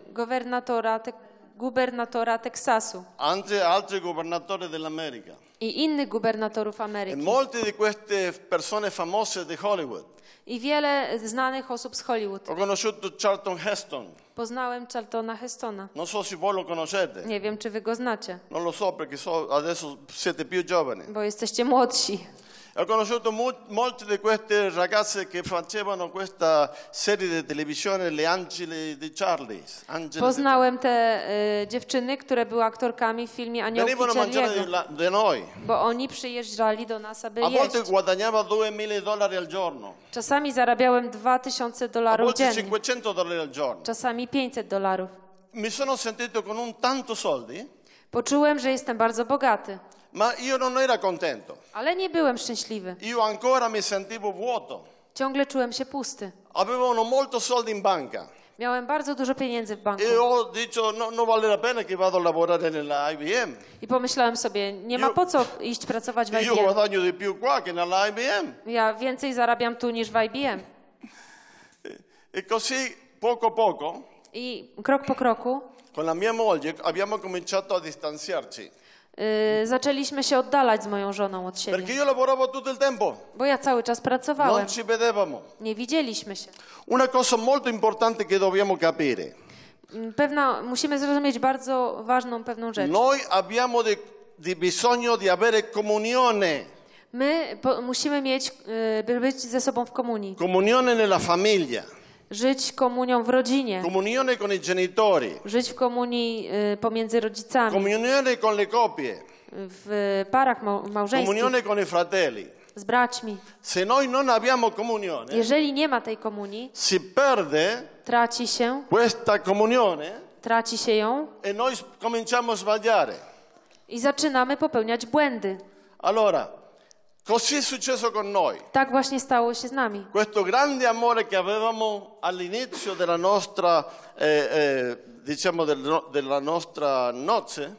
y, gowernatora, te, gubernatora Teksasu anche altri governatori dell'America. i innych gubernatorów E Ameryki. molte di queste persone famose di Hollywood. I wiele znanych osób z Hollywood. Ho conosciuto Charlton Heston, Poznałem Charltona Hestona. non so se voi lo conoscete, Nie wiem, czy wy go znacie, non lo so perché so, adesso siete più giovani. bo jesteście młodsi. Ho conosciuto molte di queste ragazze che facevano questa serie di televisione, Le Angeli di Poznałem te y, dziewczyny, które były aktorkami w filmie. Aniołki Venivano a mangiare noi. bo oni przyjeżdżali do nas, aby A volte jeść. guadagnava 2000 dollari al giorno, Czasami zarabiałem 2000 a dolarów volte dziennie, 500 dollari al giorno. czasami 500 dolarów. Mi sono sentito con un tanto soldi Poczułem, że jestem bardzo bogaty, ma io non ero contento. ale nie byłem szczęśliwy. Io ancora mi sentivo vuoto. Ciągle czułem się pusty. Avevano molto soldi in banca. Miałem bardzo dużo pieniędzy w banku E ho detto, no, non vale la pena che vado a lavorare nella IBM. i pomyślałem sobie, nie ma Io- po co iść pracować w Io IBM. guadagno di più qua che nella IBM. Ja więcej zarabiam tu niż w IBM. E così, poco poco, I krok po kroku con la mia moglie abbiamo cominciato a distanziarci. Y, zaczęliśmy się oddalać z moją żoną od Perché siebie, io lavoravo tutto il tempo, bo ja cały czas pracowałem. non ci vedevamo. Nie widzieliśmy się. Una cosa molto importante che dobbiamo capire. Mm, Pewna, musimy zrozumieć bardzo ważną pewną rzecz. Noi abbiamo di, di bisogno di avere comunione, My po, musimy mieć, y, by być ze sobą w komunii. comunione nella famiglia, Żyć komunią w rodzinie. comunione con i genitori, Żyć w komunii y, pomiędzy rodzicami, comunione con le coppie, w parach mał, małżeńskich, comunione con i fratelli. z braćmi. Se noi non abbiamo comunione, Jeżeli nie ma tej komunii, si perde traci się, questa comunione traci się ją e noi cominciamo a sbagliare. i zaczynamy popełniać błędy. Allora, così è successo con noi. Tak właśnie stało się z nami. Questo grande amore che avevamo all'inizio della nostra, eh, eh, diciamo, del no- della nostra nozze,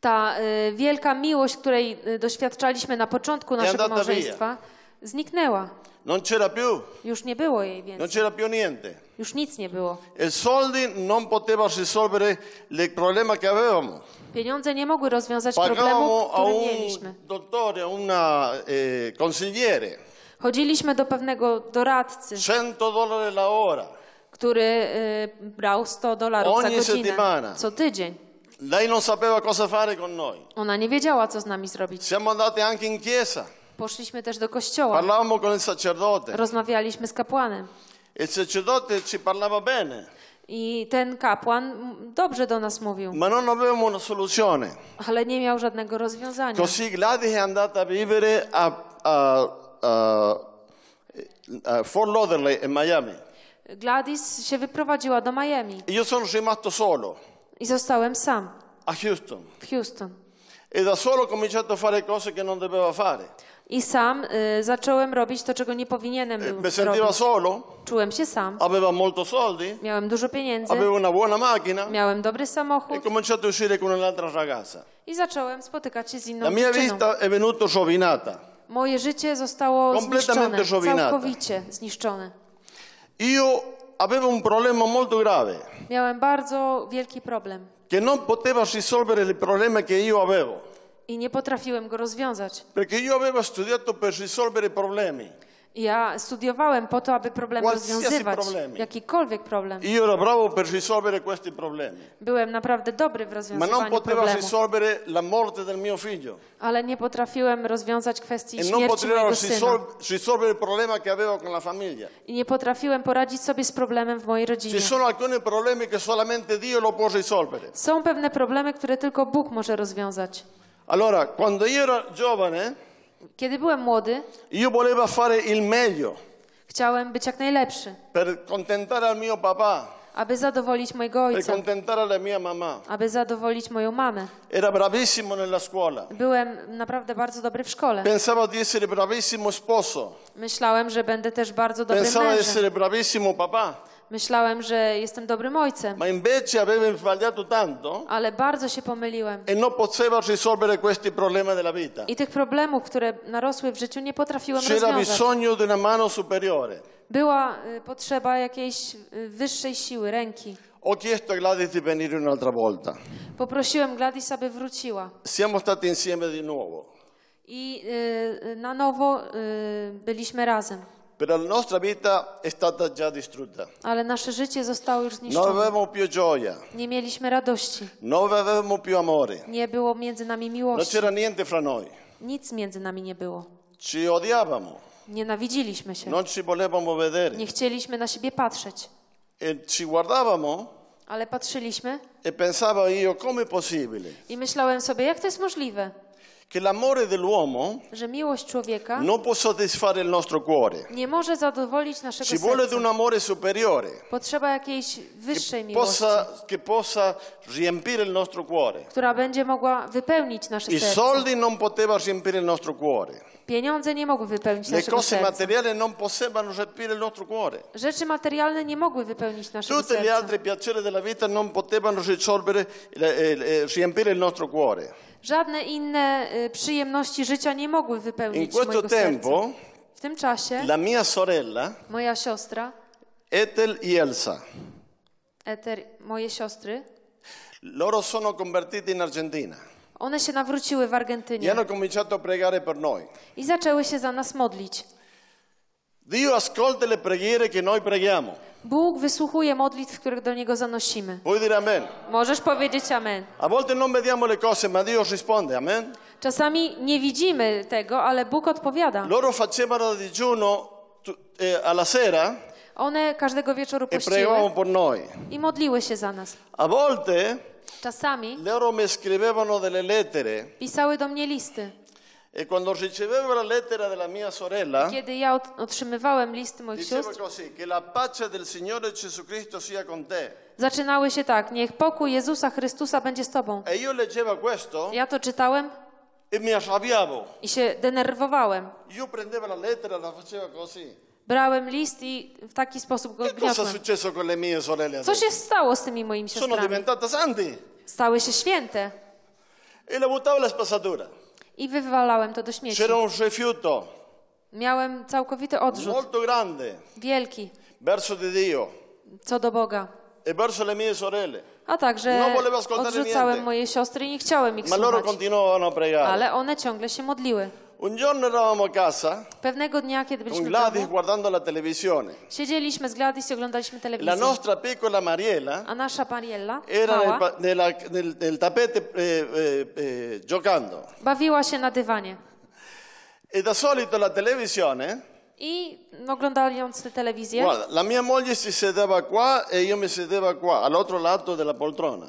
Ta y, wielka miłość, której y, doświadczaliśmy na początku naszego andata via. małżeństwa, zniknęła. non c'era più, Już nie było jej non więcej. c'era più niente. Już nic nie było. I soldi non poteva risolvere il problema che avevamo. Pieniądze nie mogły rozwiązać problemu, Pagavamo a który un mieliśmy. dottore, a una eh, consigliere, Chodziliśmy do pewnego doradcy, 100 dollari la ora. który y, brał 100 dolarów za Ogni godzinę settimana. co tydzień. Lei non sapeva cosa fare con noi. Ona nie wiedziała, co z nami zrobić. Siamo andati anche in chiesa, Poszliśmy też do kościoła. parlavamo con il sacerdote. Rozmawialiśmy z kapłanem. Il sacerdote ci parlava bene, I ten kapłan dobrze do nas mówił, ma non avevamo una soluzione. ale nie miał żadnego rozwiązania. Così Gladys è andata a vivere a, a- a- a Fort Lauderdale in Miami. Gladys się wyprowadziła do Miami E io sono rimasto solo i zostałem sam a Houston. w Houston. E da solo ho cominciato a fare cose che non dovevo fare. I sam y, zacząłem robić to, czego nie powinienem był Mi sentivo robić. solo, Czułem się sam, aveva molto soldi, miałem dużo pieniędzy, avevo una buona macchina miałem dobry e samochód cominciato a uscire con un'altra ragazza. i zacząłem spotykać się z La inną mia dziewczyną. vita è venuta rovinata. Moje życie zostało Completamente zniszczone, rovinata. całkowicie zniszczone. Io avevo un problema molto grave, Miałem bardzo wielki problem che non poteva risolvere il problema che io avevo. I nie potrafiłem go rozwiązać. Perché io avevo studiato per risolvere problemi. Ja studiowałem po to, aby problem Qualsiasi rozwiązywać, problemi. jakikolwiek problem. Io ero bravo per risolvere questi problemi. Byłem naprawdę dobry w Ma non rozwiązywaniu potevo problemu, risolvere la morte del mio figlio. ale nie potrafiłem rozwiązać kwestii E śmierci mojego syna. risol- risolvere il problema che avevo con la famiglia. I nie potrafiłem poradzić sobie z problemem w mojej rodzinie. Ci sono alcuni problemi che solamente Dio lo può risolvere. Są pewne problemy, które tylko Bóg może rozwiązać. Allora, quando io ero giovane, Kiedy byłem młody, io volevo fare il meglio chciałem być jak najlepszy, per contentare al mio papà, aby zadowolić mojego per ojca, contentare la mia mamma. aby zadowolić moją mamę. Era bravissimo nella scuola. Byłem naprawdę bardzo dobry w szkole. Pensavo di essere bravissimo sposo. Myślałem, że będę też bardzo dobrym Pensavo di mężem. essere bravissimo papà. Myślałem, że jestem dobrym ojcem, Ma invece avevo sbagliato tanto ale bardzo się pomyliłem. e non potevo risolvere questi problemi della vita. I tych problemów, które narosły w życiu, nie potrafiłem C'era rozwiązać. bisogno di una mano superiore. Była y, potrzeba jakiejś y, wyższej siły, ręki. Ho chiesto a Gladys di venire un'altra volta. Poprosiłem Gladys, aby wróciła. Siamo stati insieme di nuovo. I y, y, na nowo y, byliśmy razem. Però la nostra vita è stata già distrutta. Ale nasze życie zostało już Non zniszczone. avevamo più gioia, Nie mieliśmy radości. non avevamo più amore, Nie było między nami non miłości. c'era niente fra noi. Nic między nami nie było. Ci odiavamo, Nienawidziliśmy się. non ci volevamo vedere. Nie chcieliśmy na siebie patrzeć. E ci guardavamo Ale patrzyliśmy e pensavo io, com'è possibile i myślałem sobie, jak to jest możliwe, che l'amore dell'uomo że miłość człowieka non può soddisfare il nostro cuore. nie może zadowolić naszego Ci vuole di serca. un amore superiore Potrzeba jakiejś wyższej che miłości, possa, che possa riempire il nostro cuore. która będzie mogła wypełnić nasze I serce. soldi non potevano riempire il nostro cuore. Pieniądze nie mogły wypełnić Le naszego cose serca. materiali non potevano riempire il nostro cuore. Rzeczy materialne nie mogły wypełnić naszego Tutti gli serca. altri piaceri della vita non potevano risolvere, eh, eh, riempire il nostro cuore. Żadne inne y, przyjemności życia nie mogły In wypełnić questo mojego serca. tempo W tym czasie la mia sorella, moja siostra, Ethel e Elsa, Eter, moje siostry, loro sono convertite in Argentina one się nawróciły w e Argentynie hanno cominciato a pregare per noi. i zaczęły się za nas modlić. Dio ascolta le preghiere che noi preghiamo. Bóg wysłuchuje modlitw, które do Niego zanosimy. Dire amen. Możesz powiedzieć amen. A volte non vediamo le cose, ma Dio risponde, amen. Czasami nie widzimy tego, ale Bóg odpowiada. Loro facevano digiuno eh, alla sera One każdego wieczoru e pregavano pościły per noi. i modliły się za nas. A volte Czasami loro mi scrivevano delle lettere pisały do mnie listy. Ricevevo la lettera della mia sorella Kiedy ja ot- otrzymywałem listy moich diceva sióstr, così, che la pace del Signore Gesù Cristo sia con te. zaczynały się tak: Niech pokój Jezusa Chrystusa będzie z Tobą. E io leggevo questo Ja to czytałem e mi arrabbiavo. i się denerwowałem. Io prendevo la lettera e la facevo così. Brałem list i w taki sposób go Che cosa è gniotłem. successo con le mie sorelle Co adesso? się stało z tymi moimi Sono siostrami? diventate santi. Stały się święte E le buttavo la spazzatura. I wywalałem to do śmieci. C'era un rifiuto Miałem całkowity odrzut, molto grande wielki, verso di Dio co do Boga. e verso le mie sorelle. A także volevo ascoltare odrzucałem niente. moje siostry i nie chciałem ich Ma loro słuchać. continuavano a pregare. Ale one ciągle się modliły. Un giorno eravamo a casa Pewnego dnia, kiedy con byliśmy w Gladys domu, guardando la televisione. siedzieliśmy z Gladys i oglądaliśmy La nostra piccola Mariella A nasza Mariella, era nel, mała, pa- nella- nel- nel tappeto eh, eh, eh, giocando. bawiła się na dywanie. E da solito la televisione, I oglądając tę telewizję, guarda, la mia moglie si sedeva qua e io mi sedeva qua, all'altro lato della poltrona,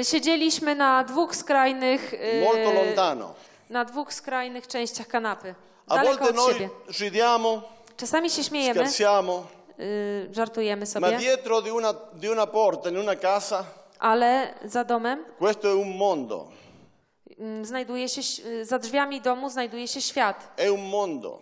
y, siedzieliśmy na dwóch skrajnych y, molto lontano. Na dwóch skrajnych częściach kanapy. A Daleko volte od siebie. noi ridiamo, Czasami się śmiejemy, scherziamo, y, żartujemy ma sobie, dietro di una, di una porta in una casa, ale za domem questo è un mondo, mm, znajduje się, ś- y, za drzwiami domu znajduje się świat. è un mondo.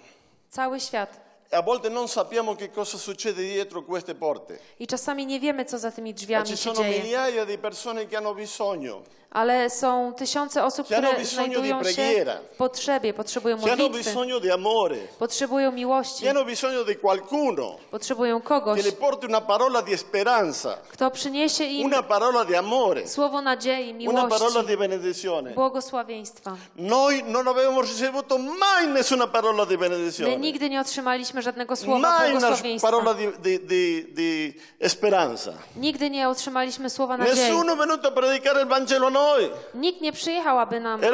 Cały świat. E a volte non sappiamo che cosa succede dietro queste porte. I czasami nie wiemy, co za tymi Ma drzwiami ci się sono dzieje. migliaia di persone che hanno bisogno, Ale są tysiące osób, Ci hanno które bisogno di znajdują się preghiera. w potrzebie, potrzebują che hanno modlitwy, bisogno di amore, potrzebują miłości, che hanno bisogno di qualcuno potrzebują kogoś, che le porti una parola di speranza, kto przyniesie im una parola di amore, słowo nadziei, una parola miłości, di benedizione. błogosławieństwa. Noi non abbiamo ricevuto mai nessuna parola di My benedizione, nigdy nie otrzymaliśmy żadnego słowa mai una błogosławieństwa. parola di, di- di- di speranza. Nigdy nie otrzymaliśmy słowa nadziei. Nessuno è venuto a predicare il Vangelo a noi Nikt nie przyjechał, aby nam a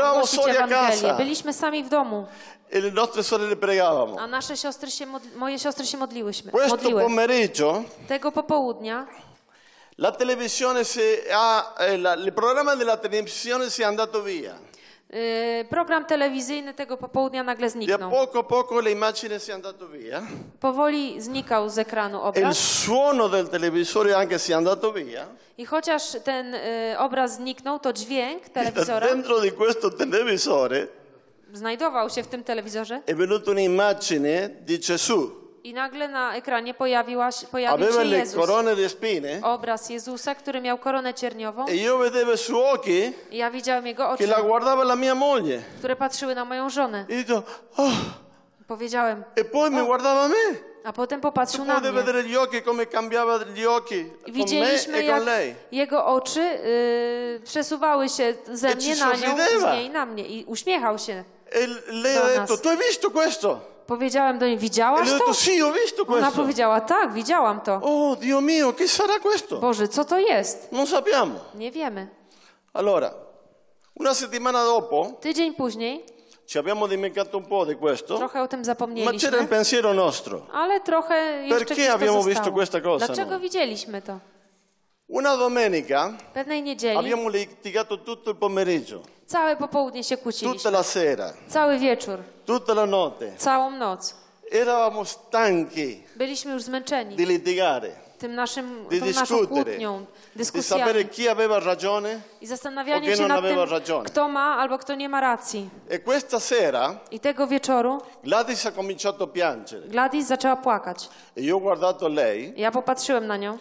Ewangelię. Byliśmy sami w domu, e le nostre sorelle pregavamo. a nasze siostry się moje siostry się modliłyśmy, Questo modliły. pomeriggio Tego popołudnia la televisione si ha, eh, la- il programma della televisione si è andato via. Y, program telewizyjny tego popołudnia nagle E a zniknął. poco poco l'immagine si è andata via. Powoli znikał z ekranu Il obraz suono del televisore anche si è andato via. i chociaż ten y, obraz zniknął, to dźwięk telewizora (laughs) dentro di questo televisore znajdował się w tym telewizorze è venuta un'immagine di Gesù. I nagle na ekranie pojawiła się, pojawił Aveva się le Jezus. corone di spine Obraz Jezusa, który miał koronę cierniową e io vedevo i suoi occhi i ja widziałem jego oczy, la guardava la mia moglie. które patrzyły na moją żonę. E dico, oh, Powiedziałem, e poi mi guardava a me. a potem popatrzył na Potete mnie. vedere gli occhi come cambiava gli occhi I con me widzieliśmy, e jak con lei. jego oczy y, przesuwały się ze E mnie na nią, sorrideva. z niej na mnie i uśmiechał się. E lei ha detto, nas. tu hai visto questo? Powiedziałem do niej, widziałaś le ho to? detto, sì, ho visto Ona questo. powiedziała, tak, widziałam to. Oh, Dio mio, che sarà questo? Boże, co to jest? Non sappiamo. Nie wiemy. Allora, una settimana dopo Tydzień później, ci abbiamo dimenticato un po' di questo, trochę o tym ma c'era il pensiero nostro. ale trochę jeszcze Perché gdzieś to abbiamo zostało. visto questa cosa Dlaczego noi? widzieliśmy to? Una domenica Pewnej niedzieli abbiamo litigato tutto il pomeriggio. Całe popołudnie się tutta kłóciliśmy. la sera, Cały wieczór, tutta la notte. całą noc. Eravamo stanchi Byliśmy już zmęczeni di litigare, tym naszym, di tą naszą discutere, kłótnią, di sapere chi aveva ragione. i zastanawianie o che się nad aveva tym, ragione. kto ma albo kto nie ma racji. E questa sera I tego wieczoru Gladys ha cominciato a piangere Gladys zaczęła płakać. e io ho guardato lei. Ja popatrzyłem na nią.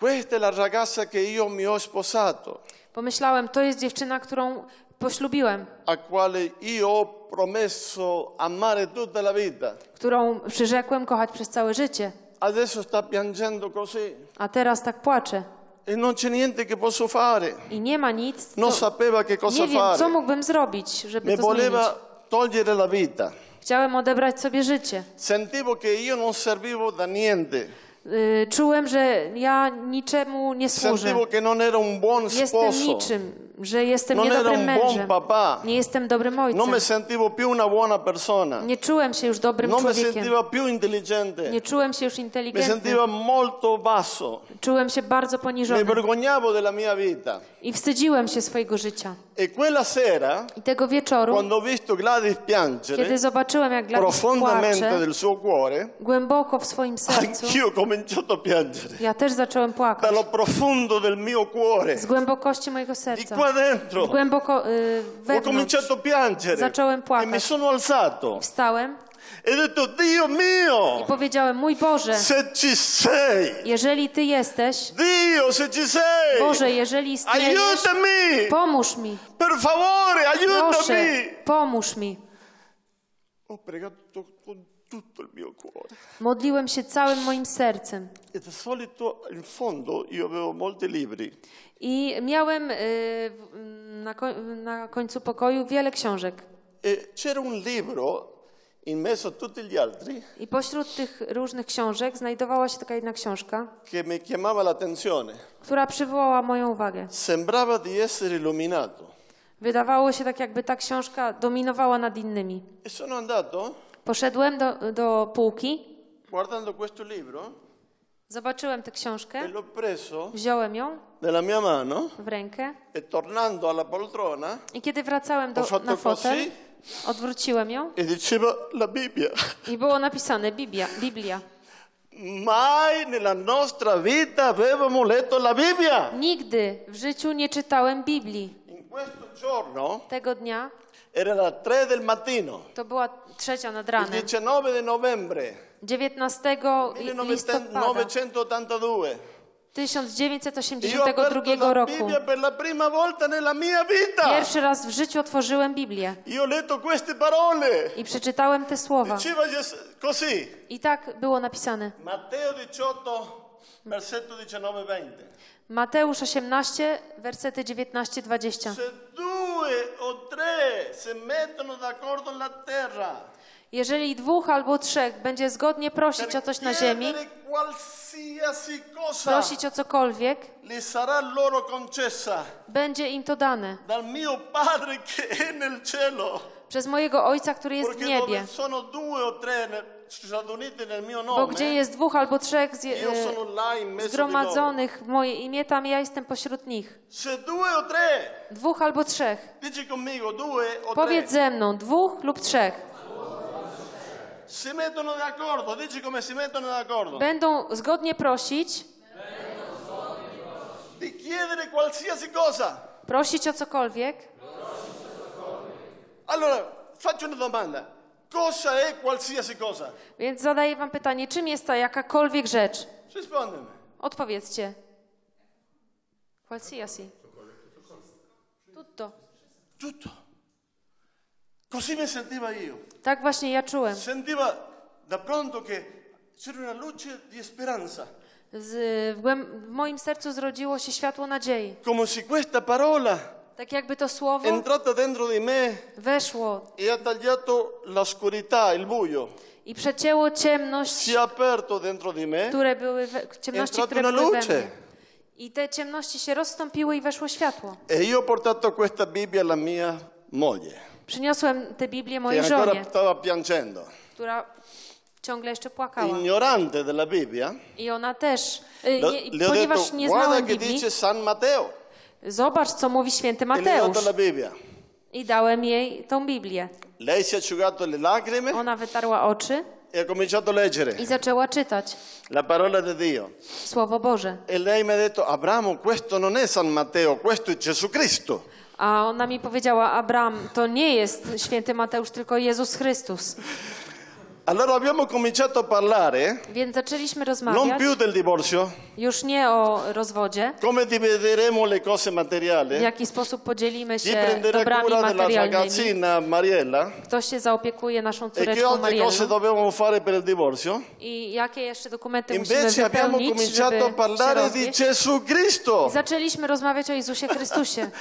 Questa è la ragazza che io mi ho sposato, Pomyślałem, to jest dziewczyna, którą poślubiłem, a quale io ho promesso amare tutta la vita. którą przyrzekłem kochać przez całe życie. Adesso sta piangendo così A teraz tak płacze. e non c'è niente che posso fare. I nie ma nic. Non co- sapeva che cosa nie wiem, co fare. mógłbym zrobić, żeby Mi to zmienić. voleva togliere la vita. Chciałem odebrać sobie życie. Sentivo che io non servivo da niente. Y, Czułem, że ja niczemu nie służę. Sentivo era un Jestem niczym, że jestem era niedobrym un buon mężem. papà. Nie jestem dobrym Non mi ojcem. sentivo più una buona persona. Nie czułem się już dobrym mi człowiekiem. sentiva più intelligente. Nie czułem się już inteligentnym. sentiva molto basso. Czułem się bardzo poniżony. vergognavo della mia vita. I wstydziłem się swojego życia. E quella sera, I tego wieczoru, quando visto Gladys piangere kiedy zobaczyłem, jak Gladys płacze, del suo cuore, głęboko w swoim sercu, anch'io cominciato a piangere. ja też zacząłem płakać. Dallo profondo del mio cuore, Z głębokości mojego di serca. qua dentro. Głęboko y, Ho wewnątrz. cominciato a piangere Zacząłem e mi płakać. sono alzato Wstałem e ho detto, Dio mio, i powiedziałem, mój Boże, se ci sei, jeżeli Ty jesteś, Dio, se ci sei, Boże, jeżeli istniejesz, aiutami, pomóż mi. per favore, Proszę, aiutami. pomóż mi. Ho pregato con tutto il mio cuore. Modliłem się całym moim sercem. E di solito in fondo io avevo molti libri I miałem y, na, koń, na końcu pokoju wiele książek. e c'era un libro in mezzo a tutti gli altri I pośród tych różnych książek znajdowała się taka jedna książka, che mi chiamava l'attenzione. która przywołała moją uwagę. Sembrava di essere illuminato. Wydawało się tak, jakby ta książka dominowała nad innymi. E sono andato Poszedłem do, do półki, guardando questo libro zobaczyłem tę e książkę, l'ho preso wziąłem ją nella mia mano w rękę e tornando alla poltrona i kiedy wracałem ho do, fatto na fotel, così odwróciłem ją e diceva la Bibbia. (laughs) i było napisane Biblia. Biblia. Mai nella nostra vita avevamo letto la Bibbia. Nigdy w życiu nie czytałem Biblii. In questo giorno Tego dnia, era le 3 del mattino, to była trzecia nad il ranem, 19 di novembre 19 listopada 1982. Io ho 1982 aperto la roku. Vita. Pierwszy raz w życiu otworzyłem Biblię parole. i przeczytałem te słowa. Così, I tak było napisane. Matteo 18, versetto 19-20. Mateusz 18, wersety 19-20. Se due o tre mettono d'accordo nella terra Jeżeli dwóch albo trzech będzie zgodnie prosić per o coś na ziemi, chiedere qualsiasi cosa, prosić o cokolwiek, le sarà loro concessa będzie im to dane. dal mio Padre che è nel cielo. Przez mojego Ojca, który jest w Perché niebie. dove sono due o tre Bo gdzie jest dwóch albo trzech z, e, zgromadzonych w moje imię, tam ja jestem pośród nich. Dwóch albo trzech. Powiedz ze mną, dwóch lub trzech. si mettono d'accordo, dici come si mettono d'accordo. Będą zgodnie prosić, Di chiedere qualsiasi cosa. prosić o cokolwiek. Allora, faccio una domanda. Cosa è qualsiasi cosa? Więc zadaję wam pytanie, czym jest ta jakakolwiek rzecz? Rispondimi. Odpowiedzcie. Qualsiasi. Tutto. Tutto. Così mi sentiva io. Tak właśnie ja czułem. Sentiva da pronto che c'era una luce di speranza. Z, w, głęb- w moim sercu zrodziło się światło nadziei. Come se questa parola Tak jakby to słowo entrata dentro di me weszło e ha tagliato l'oscurità, il buio. i przecięło ciemność, Si è aperto dentro di me które były we, ciemności, entrato które una były we luce. I te ciemności się rozstąpiły i weszło światło. e io ho portato questa Bibbia alla mia moglie, Przyniosłem tę Biblię che mojej ancora żonie, stava piangendo. która ciągle jeszcze płakała. Ignorante della Bibbia, I ona też, y, le, nie, le ho ponieważ detto nie guarda znałem che Biblii, dice San Matteo. Zobacz, co mówi święty E le ho dato Mateusz. la Bibbia. I dałem jej tą Biblię. Lei si è asciugato le lacrime Ona wytarła oczy e ha cominciato a leggere i zaczęła czytać la parola di Dio. Słowo Boże. E lei mi ha detto, Abramo, questo non è San Matteo, questo è Gesù Cristo. A ona mi powiedziała, Abram, to nie jest święty Mateusz, tylko Jezus Chrystus. (laughs) Allora abbiamo cominciato a parlare Więc zaczęliśmy non rozmawiać più del divorzio, już nie o rozwodzie, come divideremo le cose w materiali. jaki sposób podzielimy Chi się prenderà dobrami cura della materialnymi. ragazzina Mariella Kto się zaopiekuje naszą e che córeczką altre Mariellą cose dobbiamo fare per il divorzio. i jakie jeszcze dokumenty musimy Invece abbiamo wypełnić, cominciato a żeby się parlare di rozwieść. Gesù Cristo. Zaczęliśmy rozmawiać o Jezusie Chrystusie. (laughs)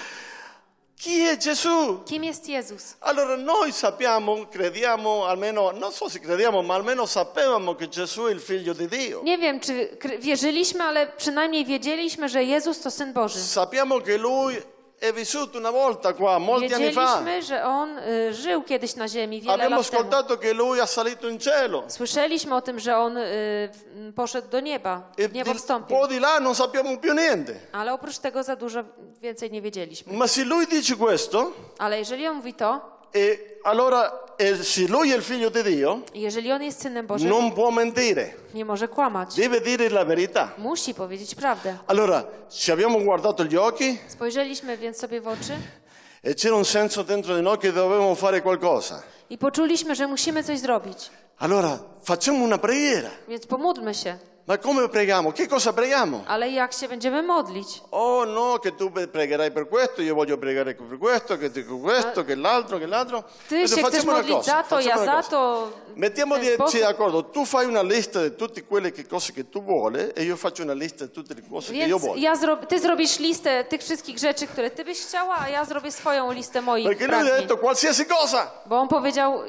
Chi è Gesù? Kim jest Jezus? Allora noi sappiamo, crediamo, almeno, non so se crediamo, ma almeno sapevamo che Gesù è il figlio di Dio. Nie wiem, czy wierzyliśmy, ale przynajmniej wiedzieliśmy, że Jezus to Syn Boży. Sappiamo che lui è vissuto una volta qua, molti anni fa. Wiedzieliśmy, że On y, żył kiedyś na ziemi wiele Abbiamo lat temu. ascoltato che lui ha salito in cielo. Słyszeliśmy o tym, że On y, w- poszedł do nieba, E w di- wstąpił. di là non sappiamo più niente. Ale oprócz tego za dużo więcej nie wiedzieliśmy. Ma se lui dice questo, Ale jeżeli On mówi to, e allora se lui è il figlio di Dio, jeżeli On jest Synem Bożym, non può mentire, nie może kłamać. deve dire la verità. Musi powiedzieć prawdę. Allora, ci abbiamo guardato gli occhi Spojrzeliśmy więc sobie w oczy e c'era un senso dentro di noi che dovevamo fare qualcosa. i poczuliśmy, że musimy coś zrobić. Allora, facciamo una preghiera. Więc pomódlmy się. Ma come preghiamo? Che cosa preghiamo? Ale jak się będziemy modlić? Oh no, che tu pregherai per questo, io voglio pregare per questo, che tu questo, che l'altro, che l'altro. Ty Adesso się chcesz facciamo una modlić cosa, za to, ja za to. Mettiamo w ten di- sposób. d'accordo, tu fai una lista di tutte quelle che cose che tu vuole e io faccio una lista di tutte le cose che io Więc voglio. ja zro... ty zrobisz listę tych wszystkich rzeczy, które ty byś chciała, a ja zrobię swoją listę moich Perché lui ha pragnień. detto qualsiasi cosa. Bo on powiedział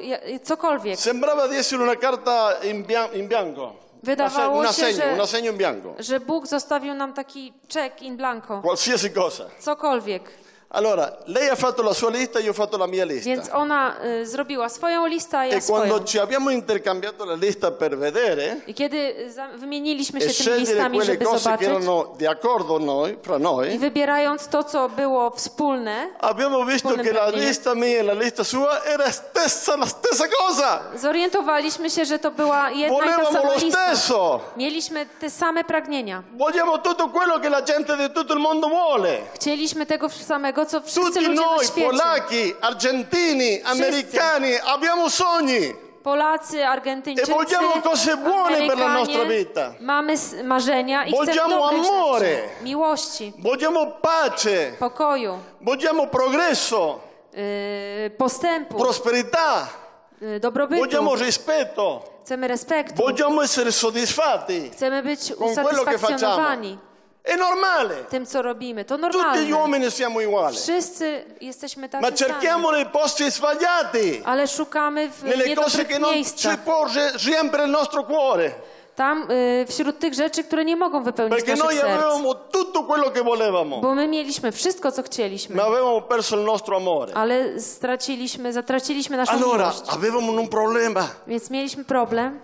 cokolwiek. Sembrava di essere una carta in, bia- in bianco. Wydawało un się, assegno, że- un assegno in bianco. Że Bóg zostawił nam taki czek in blanco. Qualsiasi cosa. Cokolwiek. Allora, lei ha fatto la sua lista, io ho fatto la mia lista. Więc ona y, zrobiła swoją listę, a ja E quando swoją. ci abbiamo intercambiato la lista per vedere I kiedy y, za- wymieniliśmy e się tymi scegliere listami, quelle żeby cose che zobaczyć erano di accordo noi, fra i noi, wybierając to, co było wspólne, abbiamo visto che la lista mia e la lista sua era stessa, la stessa cosa. zorientowaliśmy się, że to była jedna i ta Volevamo sama lo lista. stesso. Mieliśmy te same pragnienia. Vogliamo tutto quello che la gente di tutto il mondo vuole. Chcieliśmy tego samego, co wszyscy Tutti ludzie na noi, świecie. polacchi, argentini, americani, abbiamo sogni. Polacy, Argentyńczycy, E vogliamo cose buone per la nostra vita. Mamy s- marzenia i chcemy Vogliamo dobrych amore. rzeczy. Miłości, Vogliamo pace, pokoju, vogliamo progresso, yy, postępu, prosperità, yy, dobrobytu. vogliamo rispetto, Chcemy respektu. vogliamo essere soddisfatti Chcemy być con quello che facciamo. usatysfakcjonowani È normale. tym, co robimy. To Tutti gli normalne. uomini siamo uguali. Wszyscy jesteśmy Ma tacy sami. cerchiamo nei posti sbagliati, Ale szukamy w nelle cose che non ci può ri- riempire il nostro cuore. Tam y, wśród tych rzeczy, które nie mogą wypełnić Perché naszych serc. Bo my mieliśmy wszystko, co chcieliśmy. ma. Ale straciliśmy, zatraciliśmy naszą Allora miłość. Więc mieliśmy problem.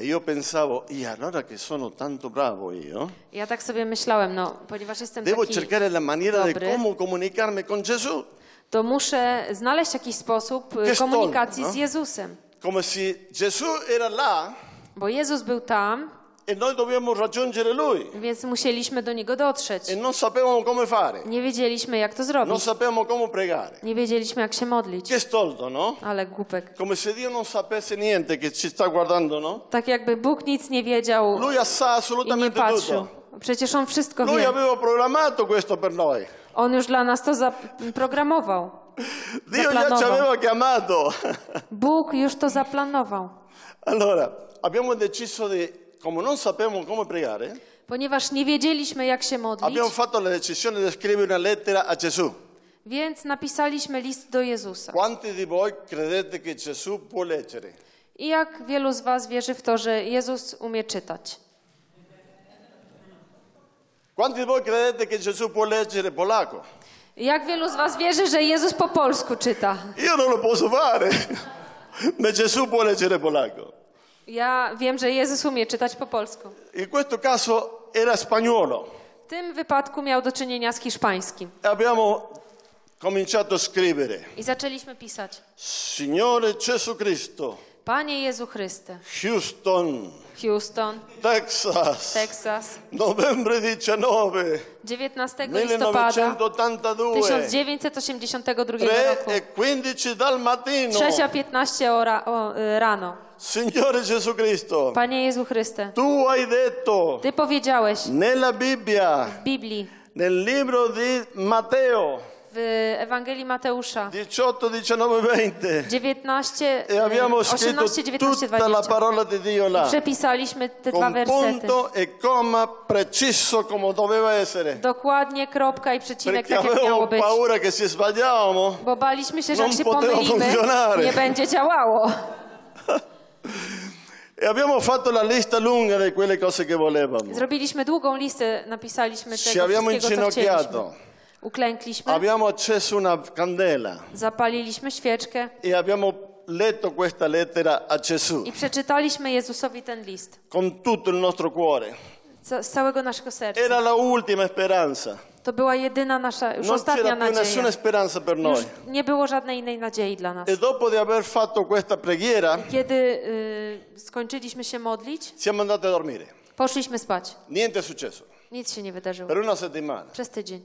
E io pensavo, e allora che sono tanto bravo io, Ja tak sobie myślałem, no, ponieważ jestem devo taki, cercare la maniera di dobry. come comunicarmi con Gesù. to muszę znaleźć jakiś sposób y, komunikacji no? z Jezusem. Come se Gesù era là Bo Jezus był tam, e noi dobbiamo raggiungere Lui więc musieliśmy do Niego dotrzeć. e non sapevamo come fare, Nie wiedzieliśmy, jak to non zrobić. sapevamo come pregare. Nie wiedzieliśmy, jak się modlić. Che stolto, no? Ale głupek. Come se Dio non sapesse niente che ci sta guardando, no? Tak jakby Bóg nic nie wiedział Lui sa assolutamente tutto. Przecież On wszystko Lui wie. aveva programmato questo per noi. On już dla nas to zaprogramował. Dio già ci aveva chiamato. Bóg już to zaplanował. allora, abbiamo deciso di, come non sapevamo come pregare, Ponieważ nie wiedzieliśmy, jak się modlić, abbiamo fatto la decisione di scrivere una lettera a Gesù. więc napisaliśmy list do Jezusa. Quanti di voi credete che Gesù può leggere? I jak wielu z Was wierzy w to, że Jezus umie czytać? Quanti di voi credete che Gesù può leggere polacco? I jak wielu z Was wierzy, że Jezus po polsku czyta? Io non lo posso fare, (laughs) ma Gesù può leggere polacco. Ja wiem, że Jezus umie czytać po polsku. In questo caso era spagnolo. W tym wypadku miał do czynienia z hiszpańskim. E Abbiamo cominciato a scrivere, I zaczęliśmy pisać. Signore Gesù Cristo, Panie Jezu Chryste, Houston, Houston, Texas, Texas, novembre 19, 19 listopada 1982, 1982 3 roku. e 15 dal mattino. 3.15 ora, o, y, rano. Signore Gesù Cristo, Panie Jezu Chryste, tu hai detto Ty powiedziałeś nella Bibbia, w Biblii, nel libro di Matteo w Ewangelii Mateusza 18, 19, 20, 19, e abbiamo y, scritto 18, 19, tutta la 20. parola di Dio là, Przepisaliśmy te dwa con wersety. punto e comma preciso come doveva essere. Dokładnie kropka i przecinek, Perché tak jak miało być. paura che se sbagliavamo Bo baliśmy się, że jak się pomylimy, funzionare. nie będzie działało. (laughs) e abbiamo fatto la lista lunga di quelle cose che volevamo. Zrobiliśmy długą listę, napisaliśmy Ci tego abbiamo wszystkiego, co inginocchiato. Uklękliśmy, Abbiamo acceso una candela zapaliliśmy świeczkę e abbiamo letto questa lettera a Gesù i przeczytaliśmy Jezusowi ten list. con tutto il nostro cuore. Z z całego naszego serca. Era la ultima speranza. To była jedyna nasza, już Non ostatnia c'era più nessuna nadzieja. speranza per noi. Już nie było żadnej innej nadziei dla nas. E dopo di aver fatto questa preghiera, Kiedy y, skończyliśmy się modlić, siamo andati a dormire. poszliśmy spać. Niente è successo. Nic się nie wydarzyło. Per una settimana. Przez tydzień.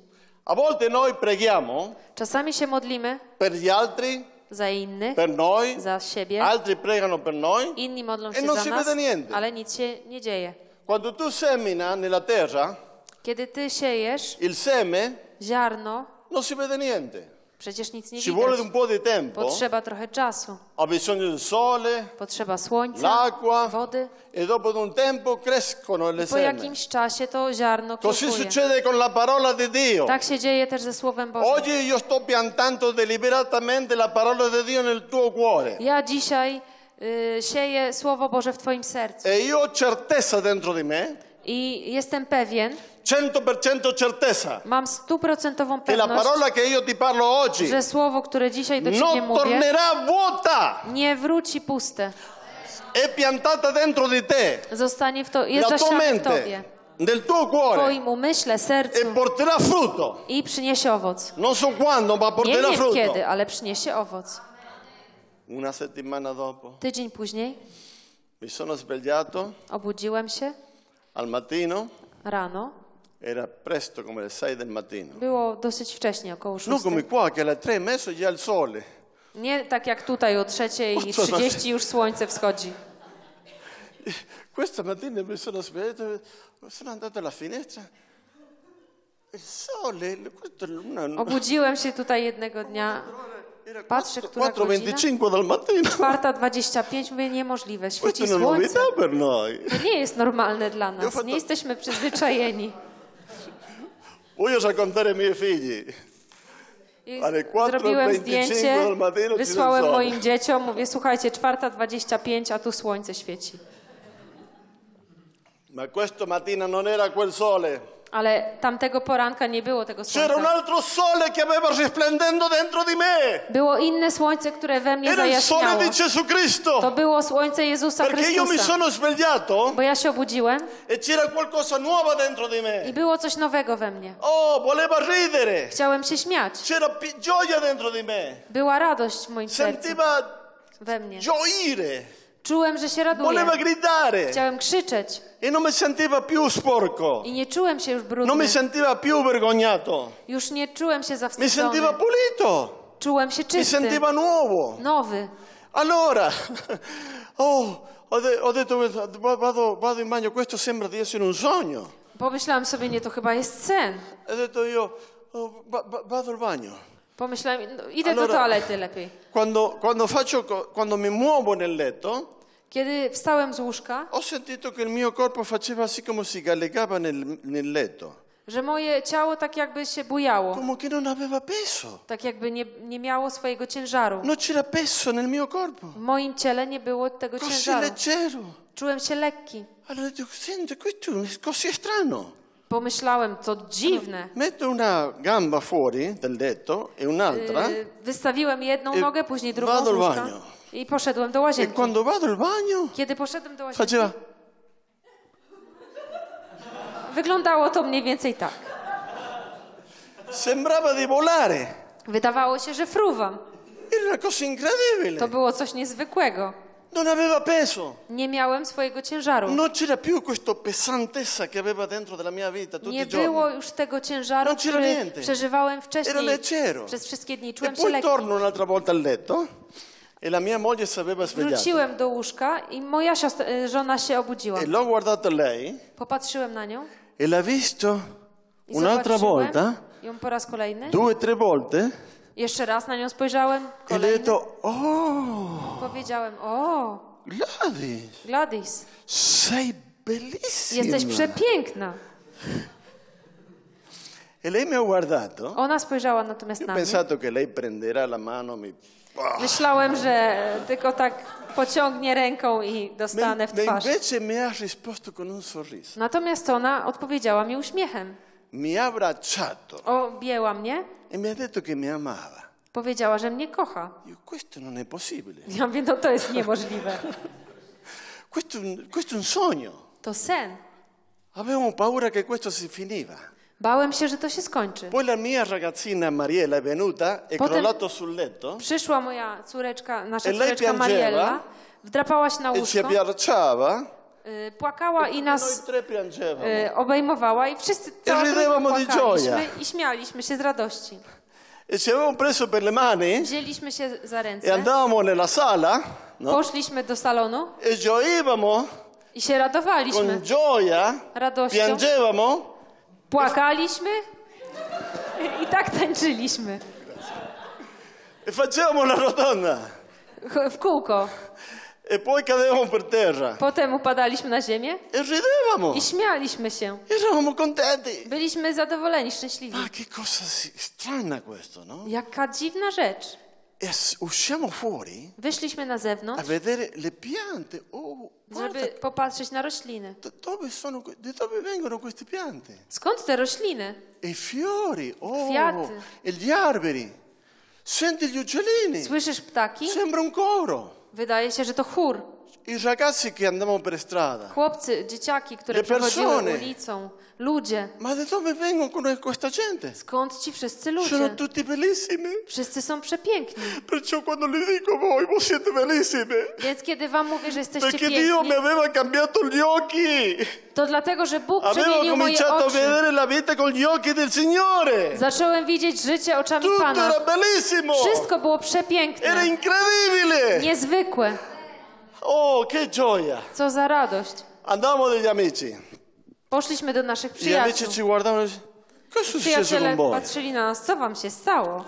A volte noi preghiamo Czasami się modlimy per gli altri, za innych, per noi, za siebie, altri pregano per noi. inni modlą E się non za si nas, vede niente. ale nic się nie dzieje. Quando tu semina nella terra, Kiedy ty siejesz il seme ziarno, non si vede niente. Przecież nic nie Ci vuole un widać. po' di tempo, Potrzeba trochę czasu, ha bisogno del sole, potrzeba słońca, l'acqua wody. e dopo di un tempo crescono le Po seme. jakimś czasie to ziarno Così kiełkuje. succede con la parola di Dio. Tak się dzieje też ze Słowem Bożym. Oggi io sto piantando deliberatamente la parola di Dio nel tuo cuore Ja dzisiaj y, sieję Słowo Boże w Twoim sercu e io ho certezza dentro di me, i jestem pewien, 100% certezza, mam stuprocentową che la pewność, parola che io ti parlo oggi że Słowo, które dzisiaj do Ciebie non mówię, tornerà vuota, nie wróci puste. è piantata dentro di te, Zostanie w to, jest la tua zasiane w Tobie, mente, nel tuo w cuore Twoim umyśle, e sercu porterà frutto. i przyniesie owoc. Non so quando, ma Nie porterà wiem frutto. kiedy, ale przyniesie owoc. Una settimana dopo Tydzień później mi sono svegliato obudziłem się al mattino, rano. era presto come le 6 del mattino. Było dosyć wcześnie, około Non 6. come qua che alle 3 e mezzo già il sole. Nie tak jak tutaj o 3.30 już słońce wschodzi. Questa mattina mi sono svegliato, sono andato alla finestra. Il sole, questa è una, Obudziłem się tutaj jednego dnia, patrzę, która godzina. 4.25 dal mattino. czwarta 25, mówię niemożliwe, świeci słońce. novità per noi. To nie jest normalne dla nas, nie jesteśmy przyzwyczajeni. Voglio raccontare ai miei figli. I Ale 4:25 Zrobiłem zdjęcie, wysłałem moim dzieciom, mówię, słuchajcie, czwarta 25, a tu słońce świeci. Ma questa mattina non era quel sole. Ale tamtego poranka nie było tego C'era un słońca. altro sole che aveva risplendendo dentro di me. Było inne słońce, które we mnie Era il sole zajaśniało. di Gesù Cristo. To było słońce Jezusa Perché io mi Chrystusa. sono svegliato Bo ja się obudziłem e c'era qualcosa nuovo dentro di i me. było coś nowego we mnie. Oh, voleva ridere. Chciałem się śmiać. C'era pi- gioia dentro di me. Była radość w moim sercu, Sentiva we mnie. gioire. Czułem, że się raduję. Voleva gridare. Chciałem krzyczeć E non mi sentiva più sporco. i nie czułem się już Non brudny. mi sentiva più vergognato. Już nie czułem się Mi zawstydzony. sentiva pulito. Czułem się Mi czysty, sentiva nuovo. nowy. Allora, (laughs) oh, ho, de- ho detto, vado, vado in bagno, questo sembra di essere un sogno. Pomyślałem sobie, nie, to chyba jest sen. Ho detto io, oh, va- va- vado al bagno. Pomyślałem, no, idę do Allora- toalety lepiej. Quando, quando, faccio, co- quando mi muovo nel letto, Kiedy wstałem z łóżka, ho sentito che il mio corpo faceva come si gallegava nel, nel letto, że moje ciało tak jakby się bujało. come che non aveva peso. Tak jakby nie, nie miało swojego ciężaru. Non c'era peso nel mio corpo, W moim ciele nie było tego così ciężaru. leggero. Czułem się lekki. Allora dico, senti, questo è così strano. Pomyślałem, to dziwne. Metto una gamba fuori del letto e un'altra. Yy, Wystawiłem jedną I nogę, później drugą vado al bagno. i poszedłem do E łazienki. quando vado al bagno Kiedy poszedłem do łazienki, faceva wyglądało to mniej więcej tak. sembrava di volare Wydawało się, że fruwam. Era una cosa incredibile. To było coś niezwykłego. Non aveva peso. Nie miałem swojego ciężaru. Non c'era più questa pesantezza che aveva dentro della mia vita tutti Nie i giorni. było już tego ciężaru, Non c'era który niente. przeżywałem Era wcześniej. leggero. Przez wszystkie dni E czułem się poi lekki. torno un'altra volta al letto e la mia moglie si aveva svegliata. Wróciłem do łóżka i moja siostra, y, żona się obudziła. E l'ho guardato lei Popatrzyłem na nią e l'ha visto i un'altra zobaczyłem volta, ją po raz kolejny. due o tre volte, Jeszcze raz na nią spojrzałem, e le kolejny. oh, Powiedziałem, o, Gladys, Gladys, sei bellissima. jesteś przepiękna. E lei mi ha guardato. Ona spojrzała natomiast Io ho na mnie. pensato che lei prenderà la mano, mi... Ah. Myślałem, że tylko tak pociągnie ręką i dostanę w Ma twarz. invece mi ha risposto con un sorriso. Natomiast ona odpowiedziała mi uśmiechem. Mi ha abbracciato Objęła mnie, e mi ha detto che mi amava. powiedziała, że mnie kocha. Io, questo non è possibile. Ja mówię, no to jest niemożliwe. (laughs) Questo, questo è un sogno. To sen. Avevamo paura che questo si finiva. Bałem się, że to się skończy. Poi la mia ragazzina Mariella è venuta e Potem- crollato sul letto Przyszła moja córeczka, nasza E córeczka? Mariella, wdrapała się na e ci łóżko, abbracciava. Y, płakała i Noi nas y, obejmowała i wszyscy cała płakaliśmy i śmialiśmy się z radości. E ci avevamo preso per le mani Wzięliśmy się za e ręce, andavamo nella sala no? poszliśmy do salonu e gioivamo i się radowaliśmy. con gioia, Radością. piangevamo Płakaliśmy i tak tańczyliśmy. e facevamo la rotonda. W kółko. E poi cadevamo per terra Potem upadaliśmy na ziemię e ridevamo. i śmialiśmy się. Eravamo contenti. Byliśmy zadowoleni, szczęśliwi. Ma che cosa si- strana questo, no? Jaka dziwna rzecz. E s- usciamo fuori Wyszliśmy na a zewnątrz, vedere le piante. Oh, guarda, żeby popatrzeć na rośliny. d- dove sono, que- di dove vengono queste piante? Skąd te rośliny? E i fiori, oh, Kwiaty. e gli alberi. Senti gli uccellini. Słyszysz ptaki? Sembra un coro. Wydaje się, że to chór. I ragazzi che andavano per strada. Chłopcy, dzieciaki, które Le przechodziły persone. ulicą. Ludzie. Ma dove vengono con- questa gente? Skąd ci wszyscy Sono ludzie? tutti bellissimi. Wszyscy są przepiękni. Perciò quando li dico voi, voi siete bellissimi. Więc kiedy wam mówię, że jesteście Perché Dio mi piękni, aveva cambiato gli occhi. to dlatego, że Bóg Avevo przemienił moje cominciato a oczy. vedere la vita con gli occhi del Signore. Zacząłem widzieć życie oczami Tutto Pana. era bellissimo. Wszystko było Era przepiękne, incredibile. niezwykłe. Oh, che gioia. Co za radość. Andavamo degli amici. Poszliśmy do naszych Gli amici przyjaciół. ci guardavano e dicevano, cosa è successo Przyjaciele con voi? patrzyli na nas, co wam się stało?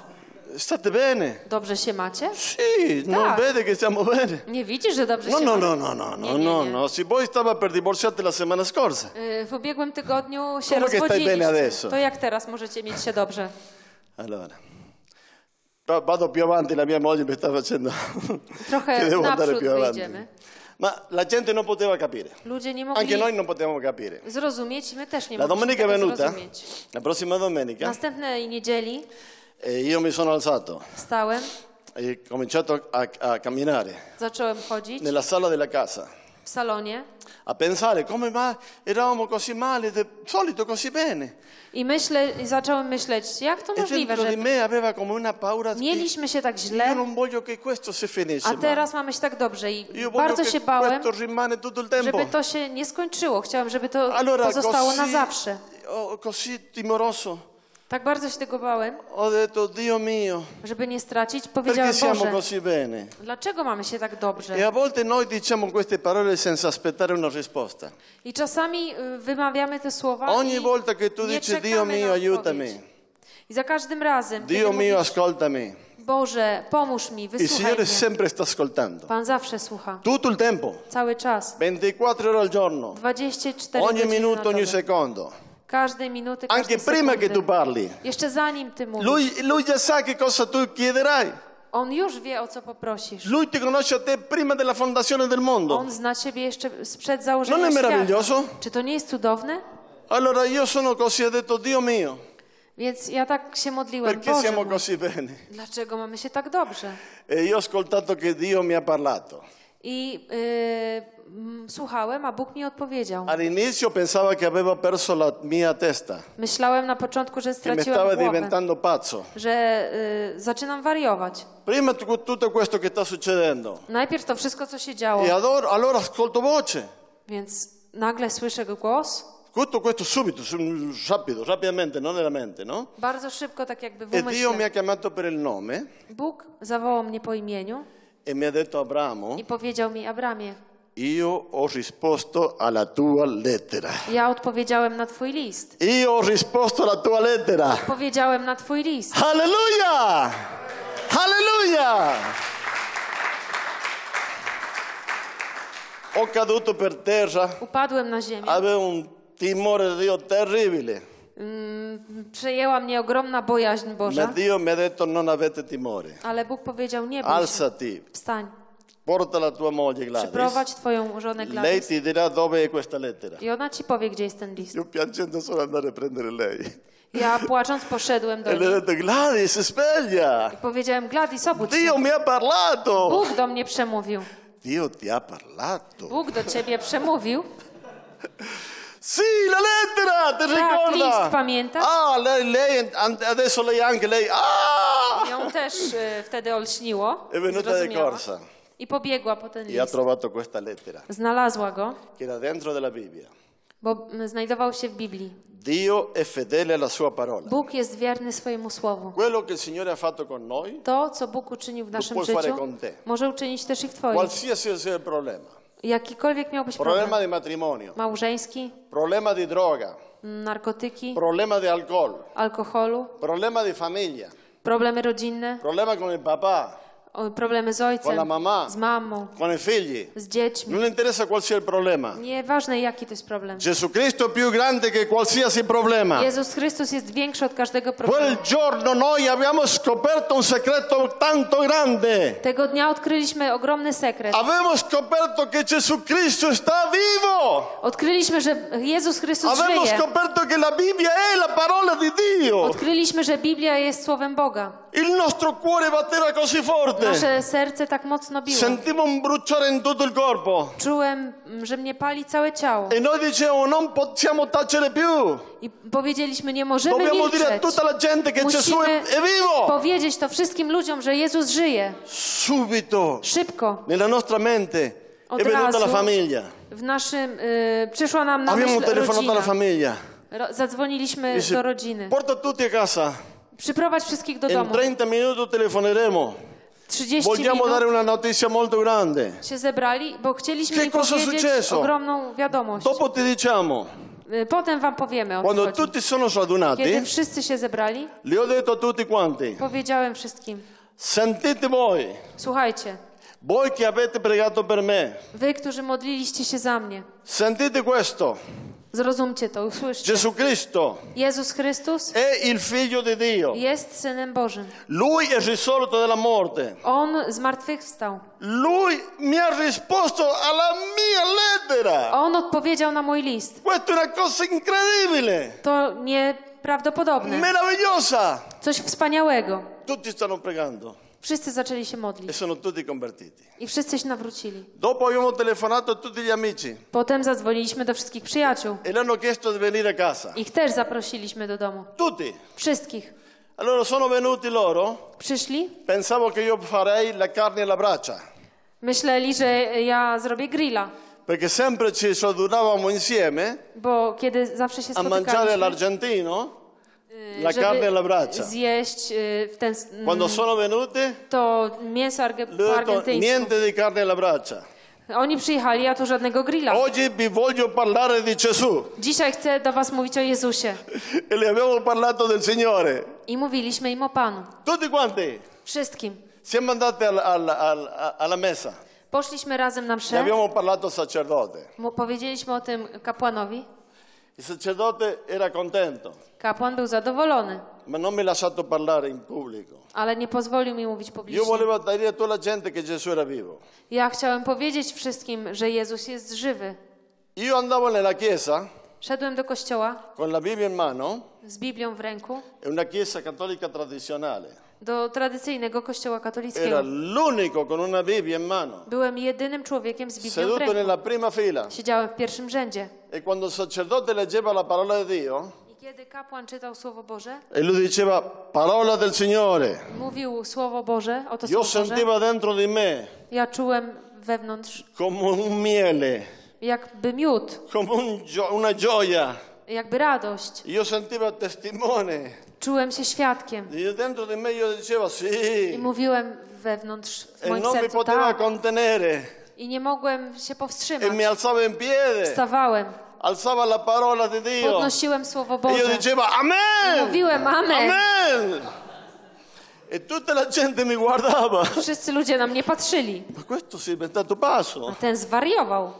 State bene? Dobrze się macie? Sì, non Tak. vede che stiamo bene? Nie widzisz, że dobrze No, się no, macie? no, no, no, Nie, no, nie, no, nie. no. Si voi stava per divorziarti la settimana scorsa. Y, W ubiegłym tygodniu się stai bene rozwodziliście. adesso? To jak teraz możecie mieć się dobrze? Allora, vado più avanti, la mia moglie mi sta facendo (laughs) Trochę che devo andare naprzód più avanti. wyjdziemy. Ma la gente non poteva capire. Ludzie nie Anche noi non potevamo capire. zrozumieć i my też nie La mogliśmy domenica tego venuta, zrozumieć. la prossima domenica, Następnej niedzieli eh, io mi sono alzato wstałem, e ho cominciato a, a camminare zacząłem chodzić nella sala della casa, w salonie a pensare come mai eravamo così male, de solito così bene. i myślę, i zacząłem myśleć, jak to E możliwe, że me aveva come una paura mieliśmy się tak io źle, non voglio che questo si finisce. a teraz mamy się tak dobrze i Io bardzo się bałem, tutto il tempo. żeby to się nie skończyło. Chciałem, żeby to Allora, pozostało na così, zawsze. oh, così timoroso, Tak bardzo się tego bałem, ho detto, Dio mio, żeby nie stracić. perché Powiedziałem, siamo Boże, così bene? dlaczego mamy się tak dobrze? E a volte noi diciamo queste parole senza aspettare una risposta. I czasami y, wymawiamy te słowa Ogni i volta che tu nie dici, Dio czekamy mio, na aiutami. I za każdym razem, Dio kiedy mio, mówisz, ascoltami, Boże, pomóż mi, il wysłuchaj Signore mnie. sempre sta ascoltando. Pan zawsze słucha. Tutto il tempo, Cały czas. 24 ore al giorno, 24 ogni godziny minuto, ogni dobę. secondo. Każdej minuty, Anche prima che tu parli. Jeszcze zanim Ty mówisz. Lui, lui già sa che cosa tu chiederai. On już wie, o co poprosisz. Lui ti conosce a te prima della fondazione del mondo. On zna Ciebie jeszcze sprzed założenia Non è świata. meraviglioso? Czy to nie jest cudowne? Allora io sono così, ho detto, Dio mio, Więc ja tak się modliłem. perché Boże, siamo mój, così bene? dlaczego mamy się tak dobrze? E io ho ascoltato che Dio mi ha parlato. I y, słuchałem, a Bóg mi odpowiedział. Perso la mia testa, Myślałem na początku, że che mi stava straciłem głowę, diventando pazzo. że y, zaczynam wariować. Prima tu- tutto questo che sta succedendo. Najpierw to wszystko, co się działo, E allora, allora ascolto voce. więc nagle słyszę głos, Tutto questo subito, su- rapido, rapidamente, non nella mente, no? bardzo szybko, tak jakby w E Dio mi ha umyśle. chiamato per il nome Bóg zawołał mnie po imieniu e mi ha detto Abramo, i powiedział mi, Abramie, io ho risposto alla tua lettera. ja odpowiedziałem na twój list. Io ho risposto alla tua lettera. Powiedziałem na twój list. Alleluia! Alleluia! Ho caduto per terra, Upadłem na ziemię. avevo un timore di Dio terribile. Mm, Przejęła mnie ogromna bojaźń Ma Boża, Dio mi ha detto non avete timore. ale Bóg powiedział, nie bój się, Alzati, wstań, porta la tua moglie Gladys. przyprowadź twoją żonę Lei Gladys ti dirà dove è questa lettera. i ona ci powie, gdzie jest ten list. Io piangendo sono andato a prendere lei. Ja płacząc poszedłem do E le ho niej detto Gladys, sveglia! i powiedziałem, Gladys, obudź się. Dio mi ha parlato! Bóg do mnie przemówił. Dio ti ha parlato. Bóg do ciebie przemówił. Sì, la lettera, ti Tak, ricorda? list, pamiętasz? Ah, lei, lei, an- adesso lei anche lei. Ah! Ją też y, wtedy olśniło. È venuta di zrozumiała. corsa I pobiegła po ten e ha list. trovato questa lettera Znalazła go, che era dentro della Bibbia. bo mm, znajdował się w Biblii. Dio è fedele alla sua parola. Bóg jest wierny swojemu słowu. Quello che il Signore ha fatto con noi, To, co Bóg uczynił w naszym puoi fare życiu, con te. może uczynić też i w Twoim. qualsiasi sia il problema, Jakikolwiek miałbyś problema problem, di matrimonio, małżeński, problema di droga, narkotyki, problema di alcol, alkoholu, problema di famiglia, problemy rodzinne, problema con il papà, problemy z ojcem, Con la mamma. z mamą, con i figli. z dziećmi. Non interessa qual sia il problema. Nieważne jaki to jest problem. Gesù Cristo è più grande che qualsiasi problema. Jezus Chrystus jest większy od każdego Quel problemu. giorno noi abbiamo scoperto un segreto tanto grande. Tego dnia odkryliśmy ogromny sekret. Abbiamo scoperto che Gesù Cristo sta vivo. Odkryliśmy, że Jezus Chrystus Abbiamo żyje. scoperto che la Bibbia è la parola di Dio. Odkryliśmy, że Biblia jest słowem Boga. Il nostro cuore batteva così forte. Nasze serce tak mocno biło. Sentivo un bruciare in tutto il corpo. Czułem, mm, że mnie pali całe ciało. E noi dicevamo non possiamo tacere più. I powiedzieliśmy, nie możemy Dobbiamo dire a milczeć. tutta la gente che Gesù è, Musimy vivo. powiedzieć to wszystkim ludziom, że Jezus żyje. Subito Szybko. nella nostra mente Od è venuta la razu famiglia. w naszym, y, przyszła nam na Abbiamo myśl telefonato alla rodzina. famiglia. Ro, zadzwoniliśmy Dice, do rodziny. porta tutti a casa. Przyprowadź wszystkich do domu. 30 minuti telefoneremo. 30 Vogliamo dare una notizia molto grande. się zebrali, bo chcieliśmy Che im cosa powiedzieć successo? ogromną wiadomość. Dopo ti diciamo, Y, Potem wam powiemy o co quando chodzi. tutti sono Kiedy radunati, wszyscy się zebrali, li ho detto a tutti quanti, powiedziałem wszystkim, sentite voi, słuchajcie, voi che avete pregato per me, wy, którzy modliliście się za mnie, sentite questo, zrozumcie to, usłyszcie. Gesù Cristo Jezus Chrystus è il figlio di Dio. jest Synem Bożym. Lui è risorto dalla morte. On zmartwychwstał. Lui mi ha risposto alla mia lettera. On odpowiedział na mój list. Questa è una cosa incredibile, To nieprawdopodobne. meravigliosa. Coś wspaniałego. Tutti stanno pregando Wszyscy zaczęli się e modlić sono tutti convertiti. i wszyscy się nawrócili. Dopo abbiamo telefonato a tutti gli amici Potem zadzwoniliśmy do wszystkich przyjaciół. e le hanno chiesto di venire a casa. Ich też zaprosiliśmy do domu. Tutti. Wszystkich. Allora sono venuti loro, Przyszli. pensavo che io farei la carne alla braccia, Myśleli, że ja zrobię grilla, perché sempre ci radunavamo insieme bo kiedy zawsze się a mangiare spotykaliśmy, all'argentino la carne alla żeby braccia. zjeść y, w ten, Quando sono venuti, to mięso arge, detto argentyńsku. niente di carne alla braccia. Oni przyjechali, a tu żadnego grilla. Oggi vi voglio parlare di Gesù Dzisiaj chcę do was mówić o Jezusie. (laughs) e le abbiamo parlato del Signore. I mówiliśmy im o Panu. Tutti quanti Wszystkim. siamo andati al- al- al- alla messa, Poszliśmy razem na ne mszę. abbiamo parlato al sacerdote. Mu powiedzieliśmy o tym kapłanowi. Il sacerdote era contento, Kapłan był zadowolony, ma non mi ha lasciato parlare in pubblico. ale nie pozwolił mi mówić Io publicznie. volevo dire a tutta la gente che Gesù era vivo. Ja chciałem powiedzieć wszystkim, że Jezus jest żywy. Io andavo nella chiesa Szedłem do kościoła con la Bibbia in mano, z Biblią w ręku. è una chiesa cattolica tradizionale. do tradycyjnego kościoła Era katolickiego. l'unico con una Bibbia in mano, Byłem jedynym człowiekiem z Biblią w seduto ręku. nella prima fila. Siedziałem w pierwszym rzędzie. E quando il sacerdote leggeva la parola di Dio, kiedy kapłan czytał Słowo Boże, e lui diceva parola del Signore, mówił Słowo Boże, oto io Słowo Boże, sentivo dentro di me ja czułem wewnątrz come un miele, jakby miód, come un gio- una gioia. jakby radość. Io sentivo testimone. Czułem się świadkiem. E dentro di me io dicevo I sì, mówiłem wewnątrz w e moim non mi sercu poteva tak. contenere. I nie mogłem się E powstrzymać. mi alzavo in piede, Wstawałem, alzava la parola di Dio. podnosiłem Słowo E io Boże. dicevo I amen, mówiłem amen. amen. E tutta la gente mi guardava. Wszyscy ludzie na mnie patrzyli. Ma questo si è inventato passo. A ten zwariował.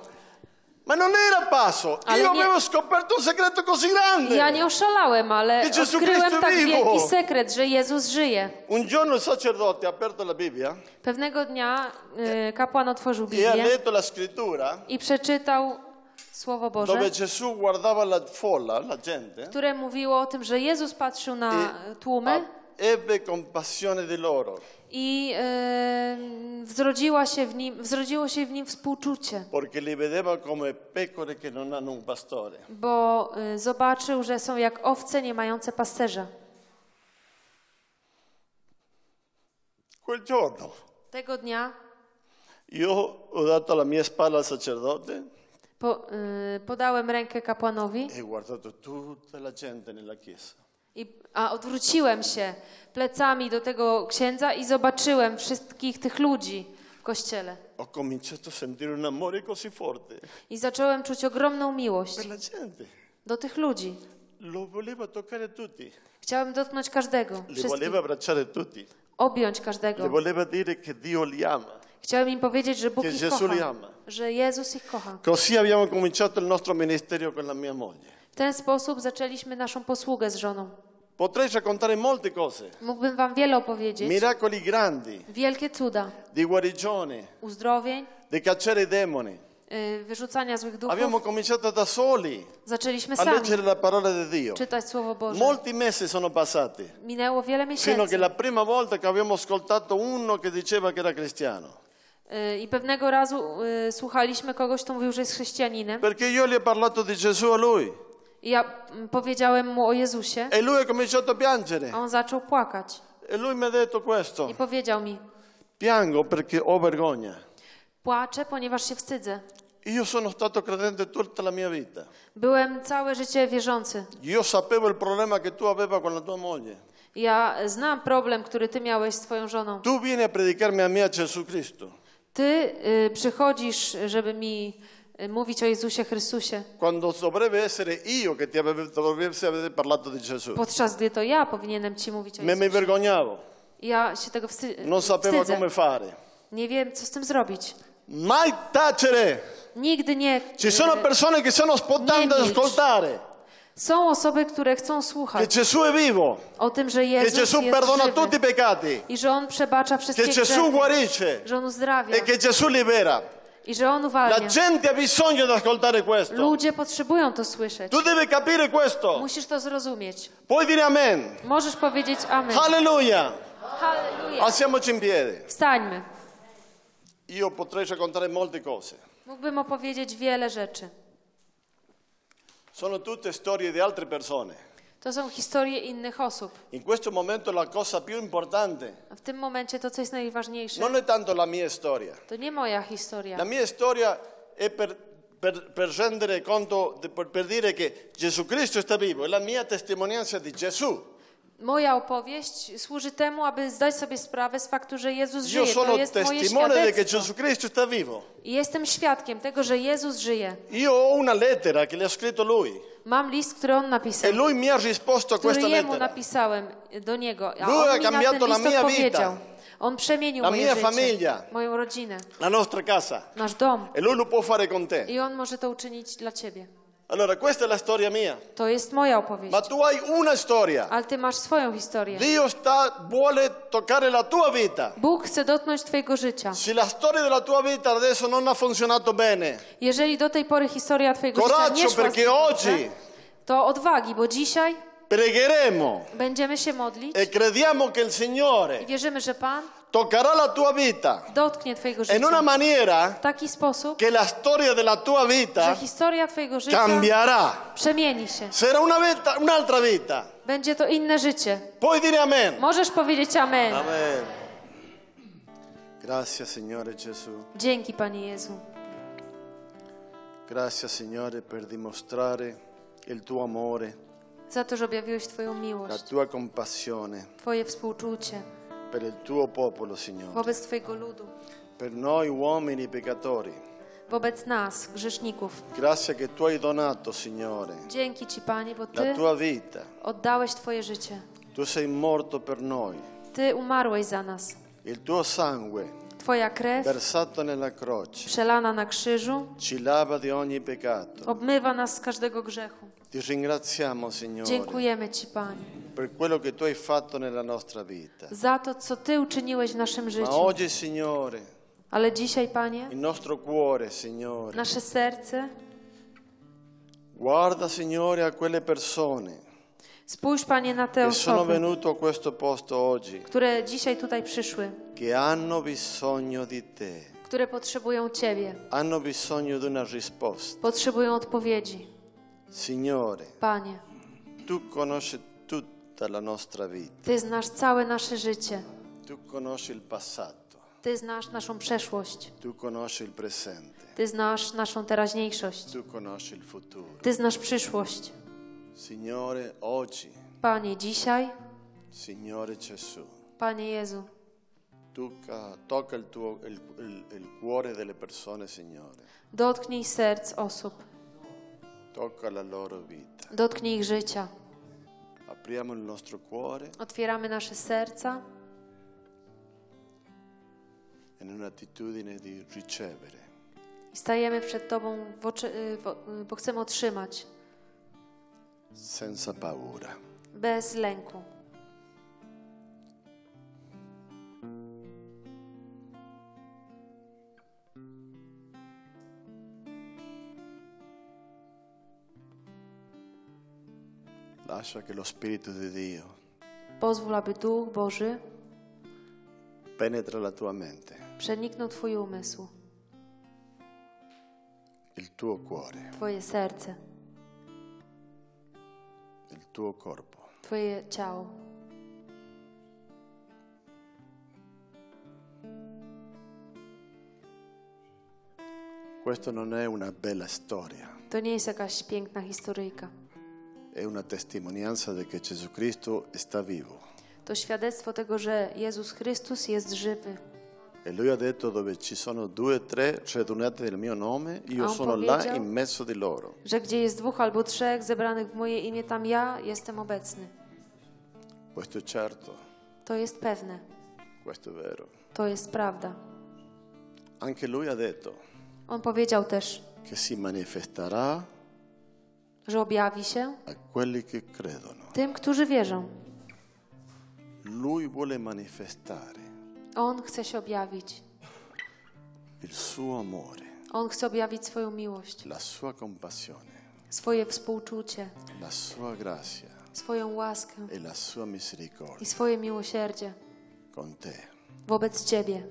Ma non era passo. Ale Io nie- avevo scoperto un segreto così grande. Ja nie oszalałem, ale Che odkryłem Cristo tak vivo. wielki sekret, że Jezus żyje. Un giorno il sacerdote ha aperto la Bibbia Pewnego dnia y, kapłan otworzył e ha Biblię letto la scrittura i przeczytał Słowo Boże, dove Gesù guardava la folla, la gente, które mówiło o tym, że Jezus patrzył na e tłumy ebbe compassione di loro i y, wzrodziła się w nim, wzrodziło się w nim współczucie, perché li vedeva come pecore che non hanno un pastore. bo y, zobaczył, że są jak owce nie mające pasterza. Quel giorno Tego dnia io ho dato la mia spalla al sacerdote po, y, podałem rękę kapłanowi, e ho guardato tutta la gente nella chiesa. i, a odwróciłem się plecami do tego księdza i zobaczyłem wszystkich tych ludzi w kościele. Ho cominciato a sentire un amore così forte I zacząłem czuć ogromną miłość per la gente. do tych ludzi. Lo voleva toccare tutti, Chciałem dotknąć każdego, voleva abbracciare tutti, objąć le każdego. voleva dire che Dio li ama. Chciałem im powiedzieć, że Bóg Che ich Gesù li kocha, ama. że Jezus ich kocha. Così abbiamo cominciato il nostro ministerio con la mia moglie. W ten sposób zaczęliśmy naszą posługę z żoną. Potrei raccontare molte cose, Mógłbym wam wiele opowiedzieć. miracoli grandi, Wielkie cuda, di guarigione, uzdrowień, di cacciare i demoni. y, wyrzucania złych Abbiamo duchów. cominciato da soli Zaczęliśmy a sami leggere la parola di Dio. czytać Słowo Boże. Molti mesi sono passati, Minęło wiele fino che miesięcy la prima volta che abbiamo ascoltato uno che diceva che era cristiano. Y, i pewnego razu y, słuchaliśmy kogoś, kto mówił, że jest chrześcijaninem. Perché io gli ho parlato di Gesù a lui I ja mm, powiedziałem mu o Jezusie, e lui ha cominciato a piangere. a on zaczął płakać. E lui mi ha detto questo, I powiedział mi, piango perché ho vergogna. płaczę, ponieważ się wstydzę. Io sono stato credente tutta la mia vita. Byłem całe życie wierzący. Io sapevo il problema che tu aveva con la tua moglie. Ja znam problem, który ty miałeś z twoją żoną. Tu vieni a predicarmi a me a Gesù Cristo, Ty y, przychodzisz, żeby mi y, mówić o Jezusie Chrystusie, quando dovrebbe essere io che ti dovrebbe aver parlato di Gesù. podczas gdy to ja powinienem ci mówić o Me mi Jezusie. vergognavo, Ja się tego wsty- non sapevo wstydzę. come fare. Nie wiem, co z tym zrobić. Mai tacere! Nigdy nie... Ci sono persone che ad milcz. ascoltare Są osoby, które chcą che słuchać Gesù è vivo, o tym, że che Jezus Gesù jest perdona tutti i peccati, i że On przebacza che wszystkie Gesù grzechy, guarisce że On uzdrawia e che Gesù libera. i że On La uwalnia. gente ha bisogno di ascoltare questo. Ludzie potrzebują to słyszeć. Tu devi capire questo. Musisz to zrozumieć. Puoi dire amen. Możesz powiedzieć amen. Alleluia. Halleluja. Alziamoci in piedi. Wstańmy. Io potrei raccontare molte cose. Mógłbym opowiedzieć wiele rzeczy. Sono tutte storie di altre persone. To są historie innych osób. In questo momento la cosa più importante w tym momencie to, co jest najważniejsze, non è tanto la mia storia. to nie moja historia. La mia storia è per, per- per rendere conto, per, per dire che Gesù Cristo sta vivo, è la mia testimonianza di Gesù. Moja opowieść służy temu, aby zdać sobie sprawę z faktu, że Jezus Io żyje. To sono jest moje testimone di che świadectwo. Gesù Cristo sta vivo. I jestem świadkiem tego, że Jezus żyje. Io ho una lettera che le ha scritto lui Mam list, który on napisał, e lui mi ha risposto a który questa jemu lettera. napisałem do niego. A Lui ha on mi na cambiato ten la list mia odpowiedział. vita. On przemienił La moje mia życie, famiglia. moją rodzinę, La nostra casa. nasz dom. E lui lo può fare con te. I on może to uczynić dla ciebie. Allora, questa è la storia mia. To jest moja opowieść. Ma tu hai una storia. Ale ty masz swoją historię. Dio sta, vuole toccare la tua vita. Bóg chce dotknąć twojego życia. Se la storia della tua vita adesso non ha funzionato bene, Jeżeli do tej pory historia twojego życia nie coraggio szła perché oggi to odwagi, bo dzisiaj pregheremo Będziemy się modlić e crediamo che il Signore i wierzymy, że Pan toccherà la tua vita dotknie Twojego una życia maniera w taki sposób, che la storia della tua że historia Twojego życia cambierà. przemieni się. Sarà una vita, un'altra vita. Będzie to inne życie. Puoi dire amen. Możesz powiedzieć Amen. Amen. Grazie Signore Gesù. Dzięki Panie Jezu. Grazie Signore per dimostrare il tuo amore, Za to, że objawiłeś Twoją la miłość, tua compassione Twoje współczucie per il tuo popolo, Signore. wobec Twojego ludu, Per noi uomini peccatori. wobec nas, grzeszników. Grazie che tu hai donato, Signore, Dzięki Ci Panie, bo la Ty tua vita. oddałeś Twoje życie. Tu sei morto per noi. Ty umarłeś za nas. Il tuo sangue Twoja krew versato nella croce przelana na krzyżu ci lava di ogni peccato. obmywa nas z każdego grzechu. Ti ringraziamo, Signore, Dziękujemy Ci Panie per quello che tu hai fatto nella nostra vita. za to, co Ty uczyniłeś w naszym Ma życiu. oggi, Signore, Ale dzisiaj, Panie, il nostro cuore, Signore, nasze serce, guarda, Signore, a quelle persone spójrz Panie na te che sono osoby, venute a questo posto oggi, które dzisiaj tutaj przyszły, che hanno bisogno di te, które potrzebują Ciebie, hanno bisogno di una risposta. potrzebują odpowiedzi. Signore, Panie, tu conosci tutta la nostra vita, Ty znasz całe nasze życie. tu conosci il passato, Ty znasz naszą przeszłość. tu conosci il presente, Ty znasz naszą teraźniejszość. tu conosci il futuro. Ty znasz przyszłość. Signore, oggi, Panie, dzisiaj, Signore Gesù, Panie Jezu, tocca, tocca il, tuo, il, il- il cuore delle persone, Signore, dotknij serc osób, tocca la loro vita. dotknij ich życia. Apriamo il nostro cuore Otwieramy nasze serca in un'attitudine di ricevere. i stajemy przed Tobą, oczy, y, bo chcemy otrzymać senza paura. bez lęku. Lascia che lo Spirito di Dio Pozwól, aby Duch Boży penetra la tua mente, przeniknął Twój umysł, il tuo cuore, Twoje serce, il tuo corpo. Twoje ciało. Questa non è una bella storia, To nie jest jakaś piękna historyjka. To świadectwo tego, że Jezus Chrystus jest żywy. E lui ha detto dove ci sono due o tre radunati nel mio nome, io sono là in mezzo di loro. Że gdzie jest dwóch albo trzech zebranych w moje imię, tam ja jestem obecny. Questo è certo, To jest pewne. questo è vero. To jest prawda. Anche lui ha detto On powiedział też, che si manifesterà że objawi się a quelli che credono. tym, którzy wierzą. Lui vuole manifestare On chce się objawić. il suo amore, On chce objawić swoją miłość, la sua compassione, swoje współczucie, la sua grazia swoją łaskę e i swoje miłosierdzie wobec Ciebie.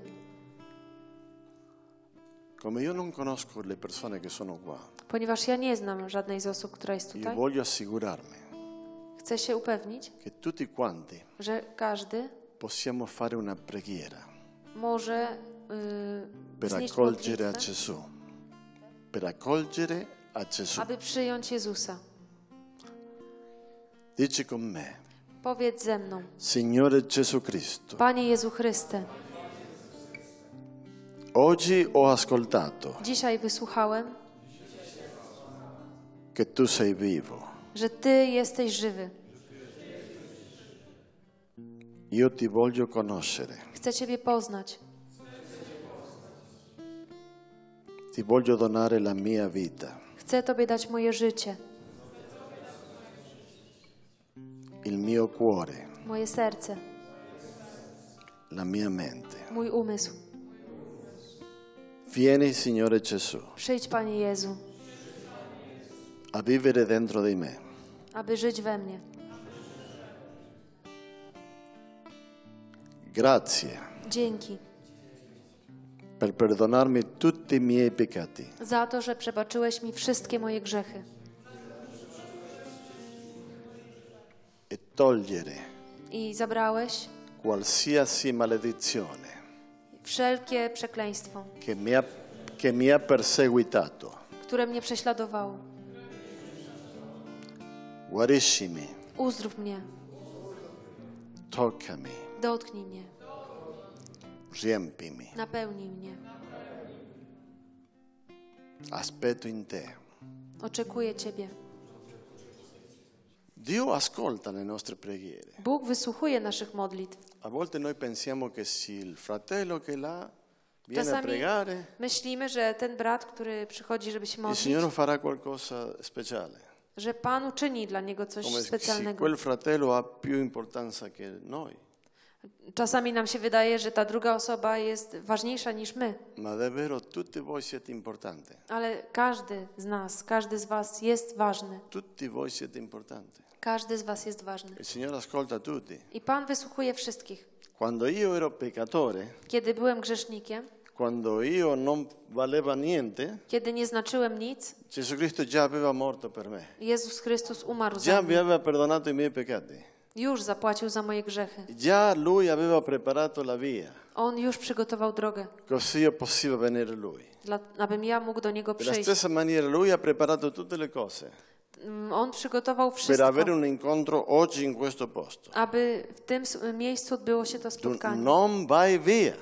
Come io non conosco le persone che sono qua, Ponieważ ja nie znam żadnej z osób, która jest tutaj, voglio assicurarmi chcę się upewnić, che tutti quanti że każdy possiamo fare una preghiera może yy, per accogliere a modlitwę, Gesù, per a Gesù. aby przyjąć Jezusa. Dici con me, Powiedz ze mną, Signore Gesù Cristo, Panie Jezu Chryste, oggi ho ascoltato dzisiaj wysłuchałem, che tu sei vivo. że Ty jesteś żywy. Io ti voglio conoscere, Chcę Ciebie poznać. ti voglio donare la mia vita, Chcę Tobie dać moje życie, il mio cuore, moje serce, la mia mente. mój umysł. Vieni, Signore Gesù, Przyjdź, Panie Jezu, a vivere dentro di me. aby żyć we mnie. Grazie Dzięki per perdonarmi tutti i miei peccati. za to, że przebaczyłeś mi wszystkie moje grzechy e togliere i zabrałeś qualsiasi maledizione wszelkie przekleństwo, che mi ha, che mi ha perseguitato. które mnie prześladowało. Guariscimi, Uzdrów mnie, toccami, dotknij mnie, riempimi. napełnij mnie. Aspetto in te. Oczekuję Ciebie. Dio ascolta le nostre preghiere. Bóg wysłuchuje naszych modlitw. A volte noi pensiamo che se il fratello che là viene a pregare, myślimy, że ten brat, który przychodzi, żeby się il modlić, Signore farà qualcosa speciale. Że Pan uczyni dla niego coś Come specjalnego. quel fratello ha più importanza che noi. Czasami nam się wydaje, że ta druga osoba jest ważniejsza niż my, Ma davvero tutti voi siete importanti. ale każdy z nas, każdy z Was jest ważny. Tutti voi siete importanti. Każdy z Was jest ważny. Il Signore ascolta tutti. I Pan wysłuchuje wszystkich. Quando io ero peccatore, Kiedy byłem grzesznikiem, quando io non valeva niente, kiedy nie znaczyłem nic, Gesù Cristo già aveva morto per me. Jezus Chrystus umarł Già za mi mnie. aveva perdonato i miei peccati. Już zapłacił za moje grzechy. Già Lui aveva preparato la via, On już przygotował drogę, così io venire a Lui. dla, abym ja mógł do Niego Della przyjść. stessa maniera Lui ha preparato tutte le cose Mm, On przygotował per wszystko, avere un incontro oggi in questo posto. aby w tym s- miejscu odbyło się to Tu spotkanie. non vai via,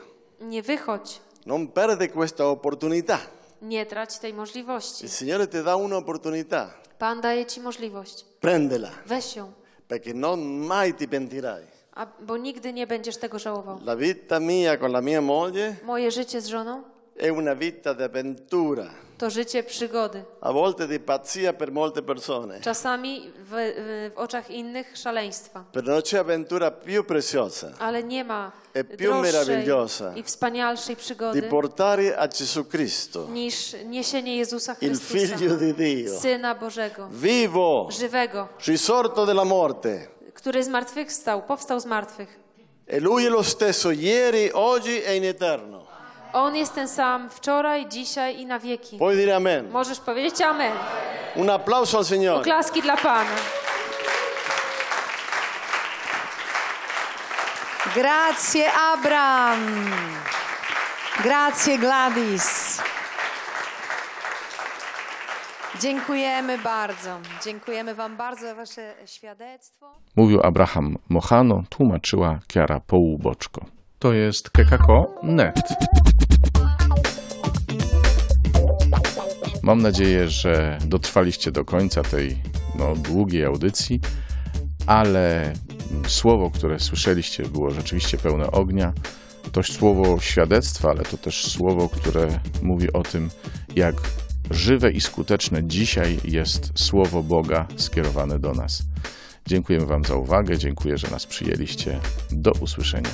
Nie wychodź, non perde questa opportunità. nie trać tej możliwości. Il Signore ti da un'opportunità, Pan daje ci możliwość. prendela, Weź ją, perché non mai ti pentirai. a, bo nigdy nie będziesz tego żałował. La vita mia con la mia moglie Moje życie z żoną è una vita di avventura, to życie przygody. a volte di pazzia per molte persone. Czasami w, w, oczach innych szaleństwa. Però non c'è avventura più preziosa Ale nie ma E più meravigliosa i wspanialszej di przygody portare a Gesù Cristo, niż niesienie Jezusa il Chrystusa, Figlio di Dio, Syna Bożego, vivo, żywego, risorto dalla morte. który z martwych stał, powstał z martwych. E Lui è lo stesso ieri, oggi e in eterno. On jest ten sam wczoraj, dzisiaj i na wieki. Możesz powiedzieć amen. Un applauso al Signore. Oklaski dla Pana. Grazie Abram. Grazie Gladys. Dziękujemy bardzo. Dziękujemy Wam bardzo za Wasze świadectwo. Mówił Abraham Mochano, tłumaczyła Kiara Połuboczko. To jest kekako.net. Mam nadzieję, że dotrwaliście do końca tej no, długiej audycji, ale słowo, które słyszeliście, było rzeczywiście pełne ognia. To słowo świadectwa, ale to też słowo, które mówi o tym, jak żywe i skuteczne dzisiaj jest słowo Boga skierowane do nas. Dziękujemy Wam za uwagę, dziękuję, że nas przyjęliście. Do usłyszenia.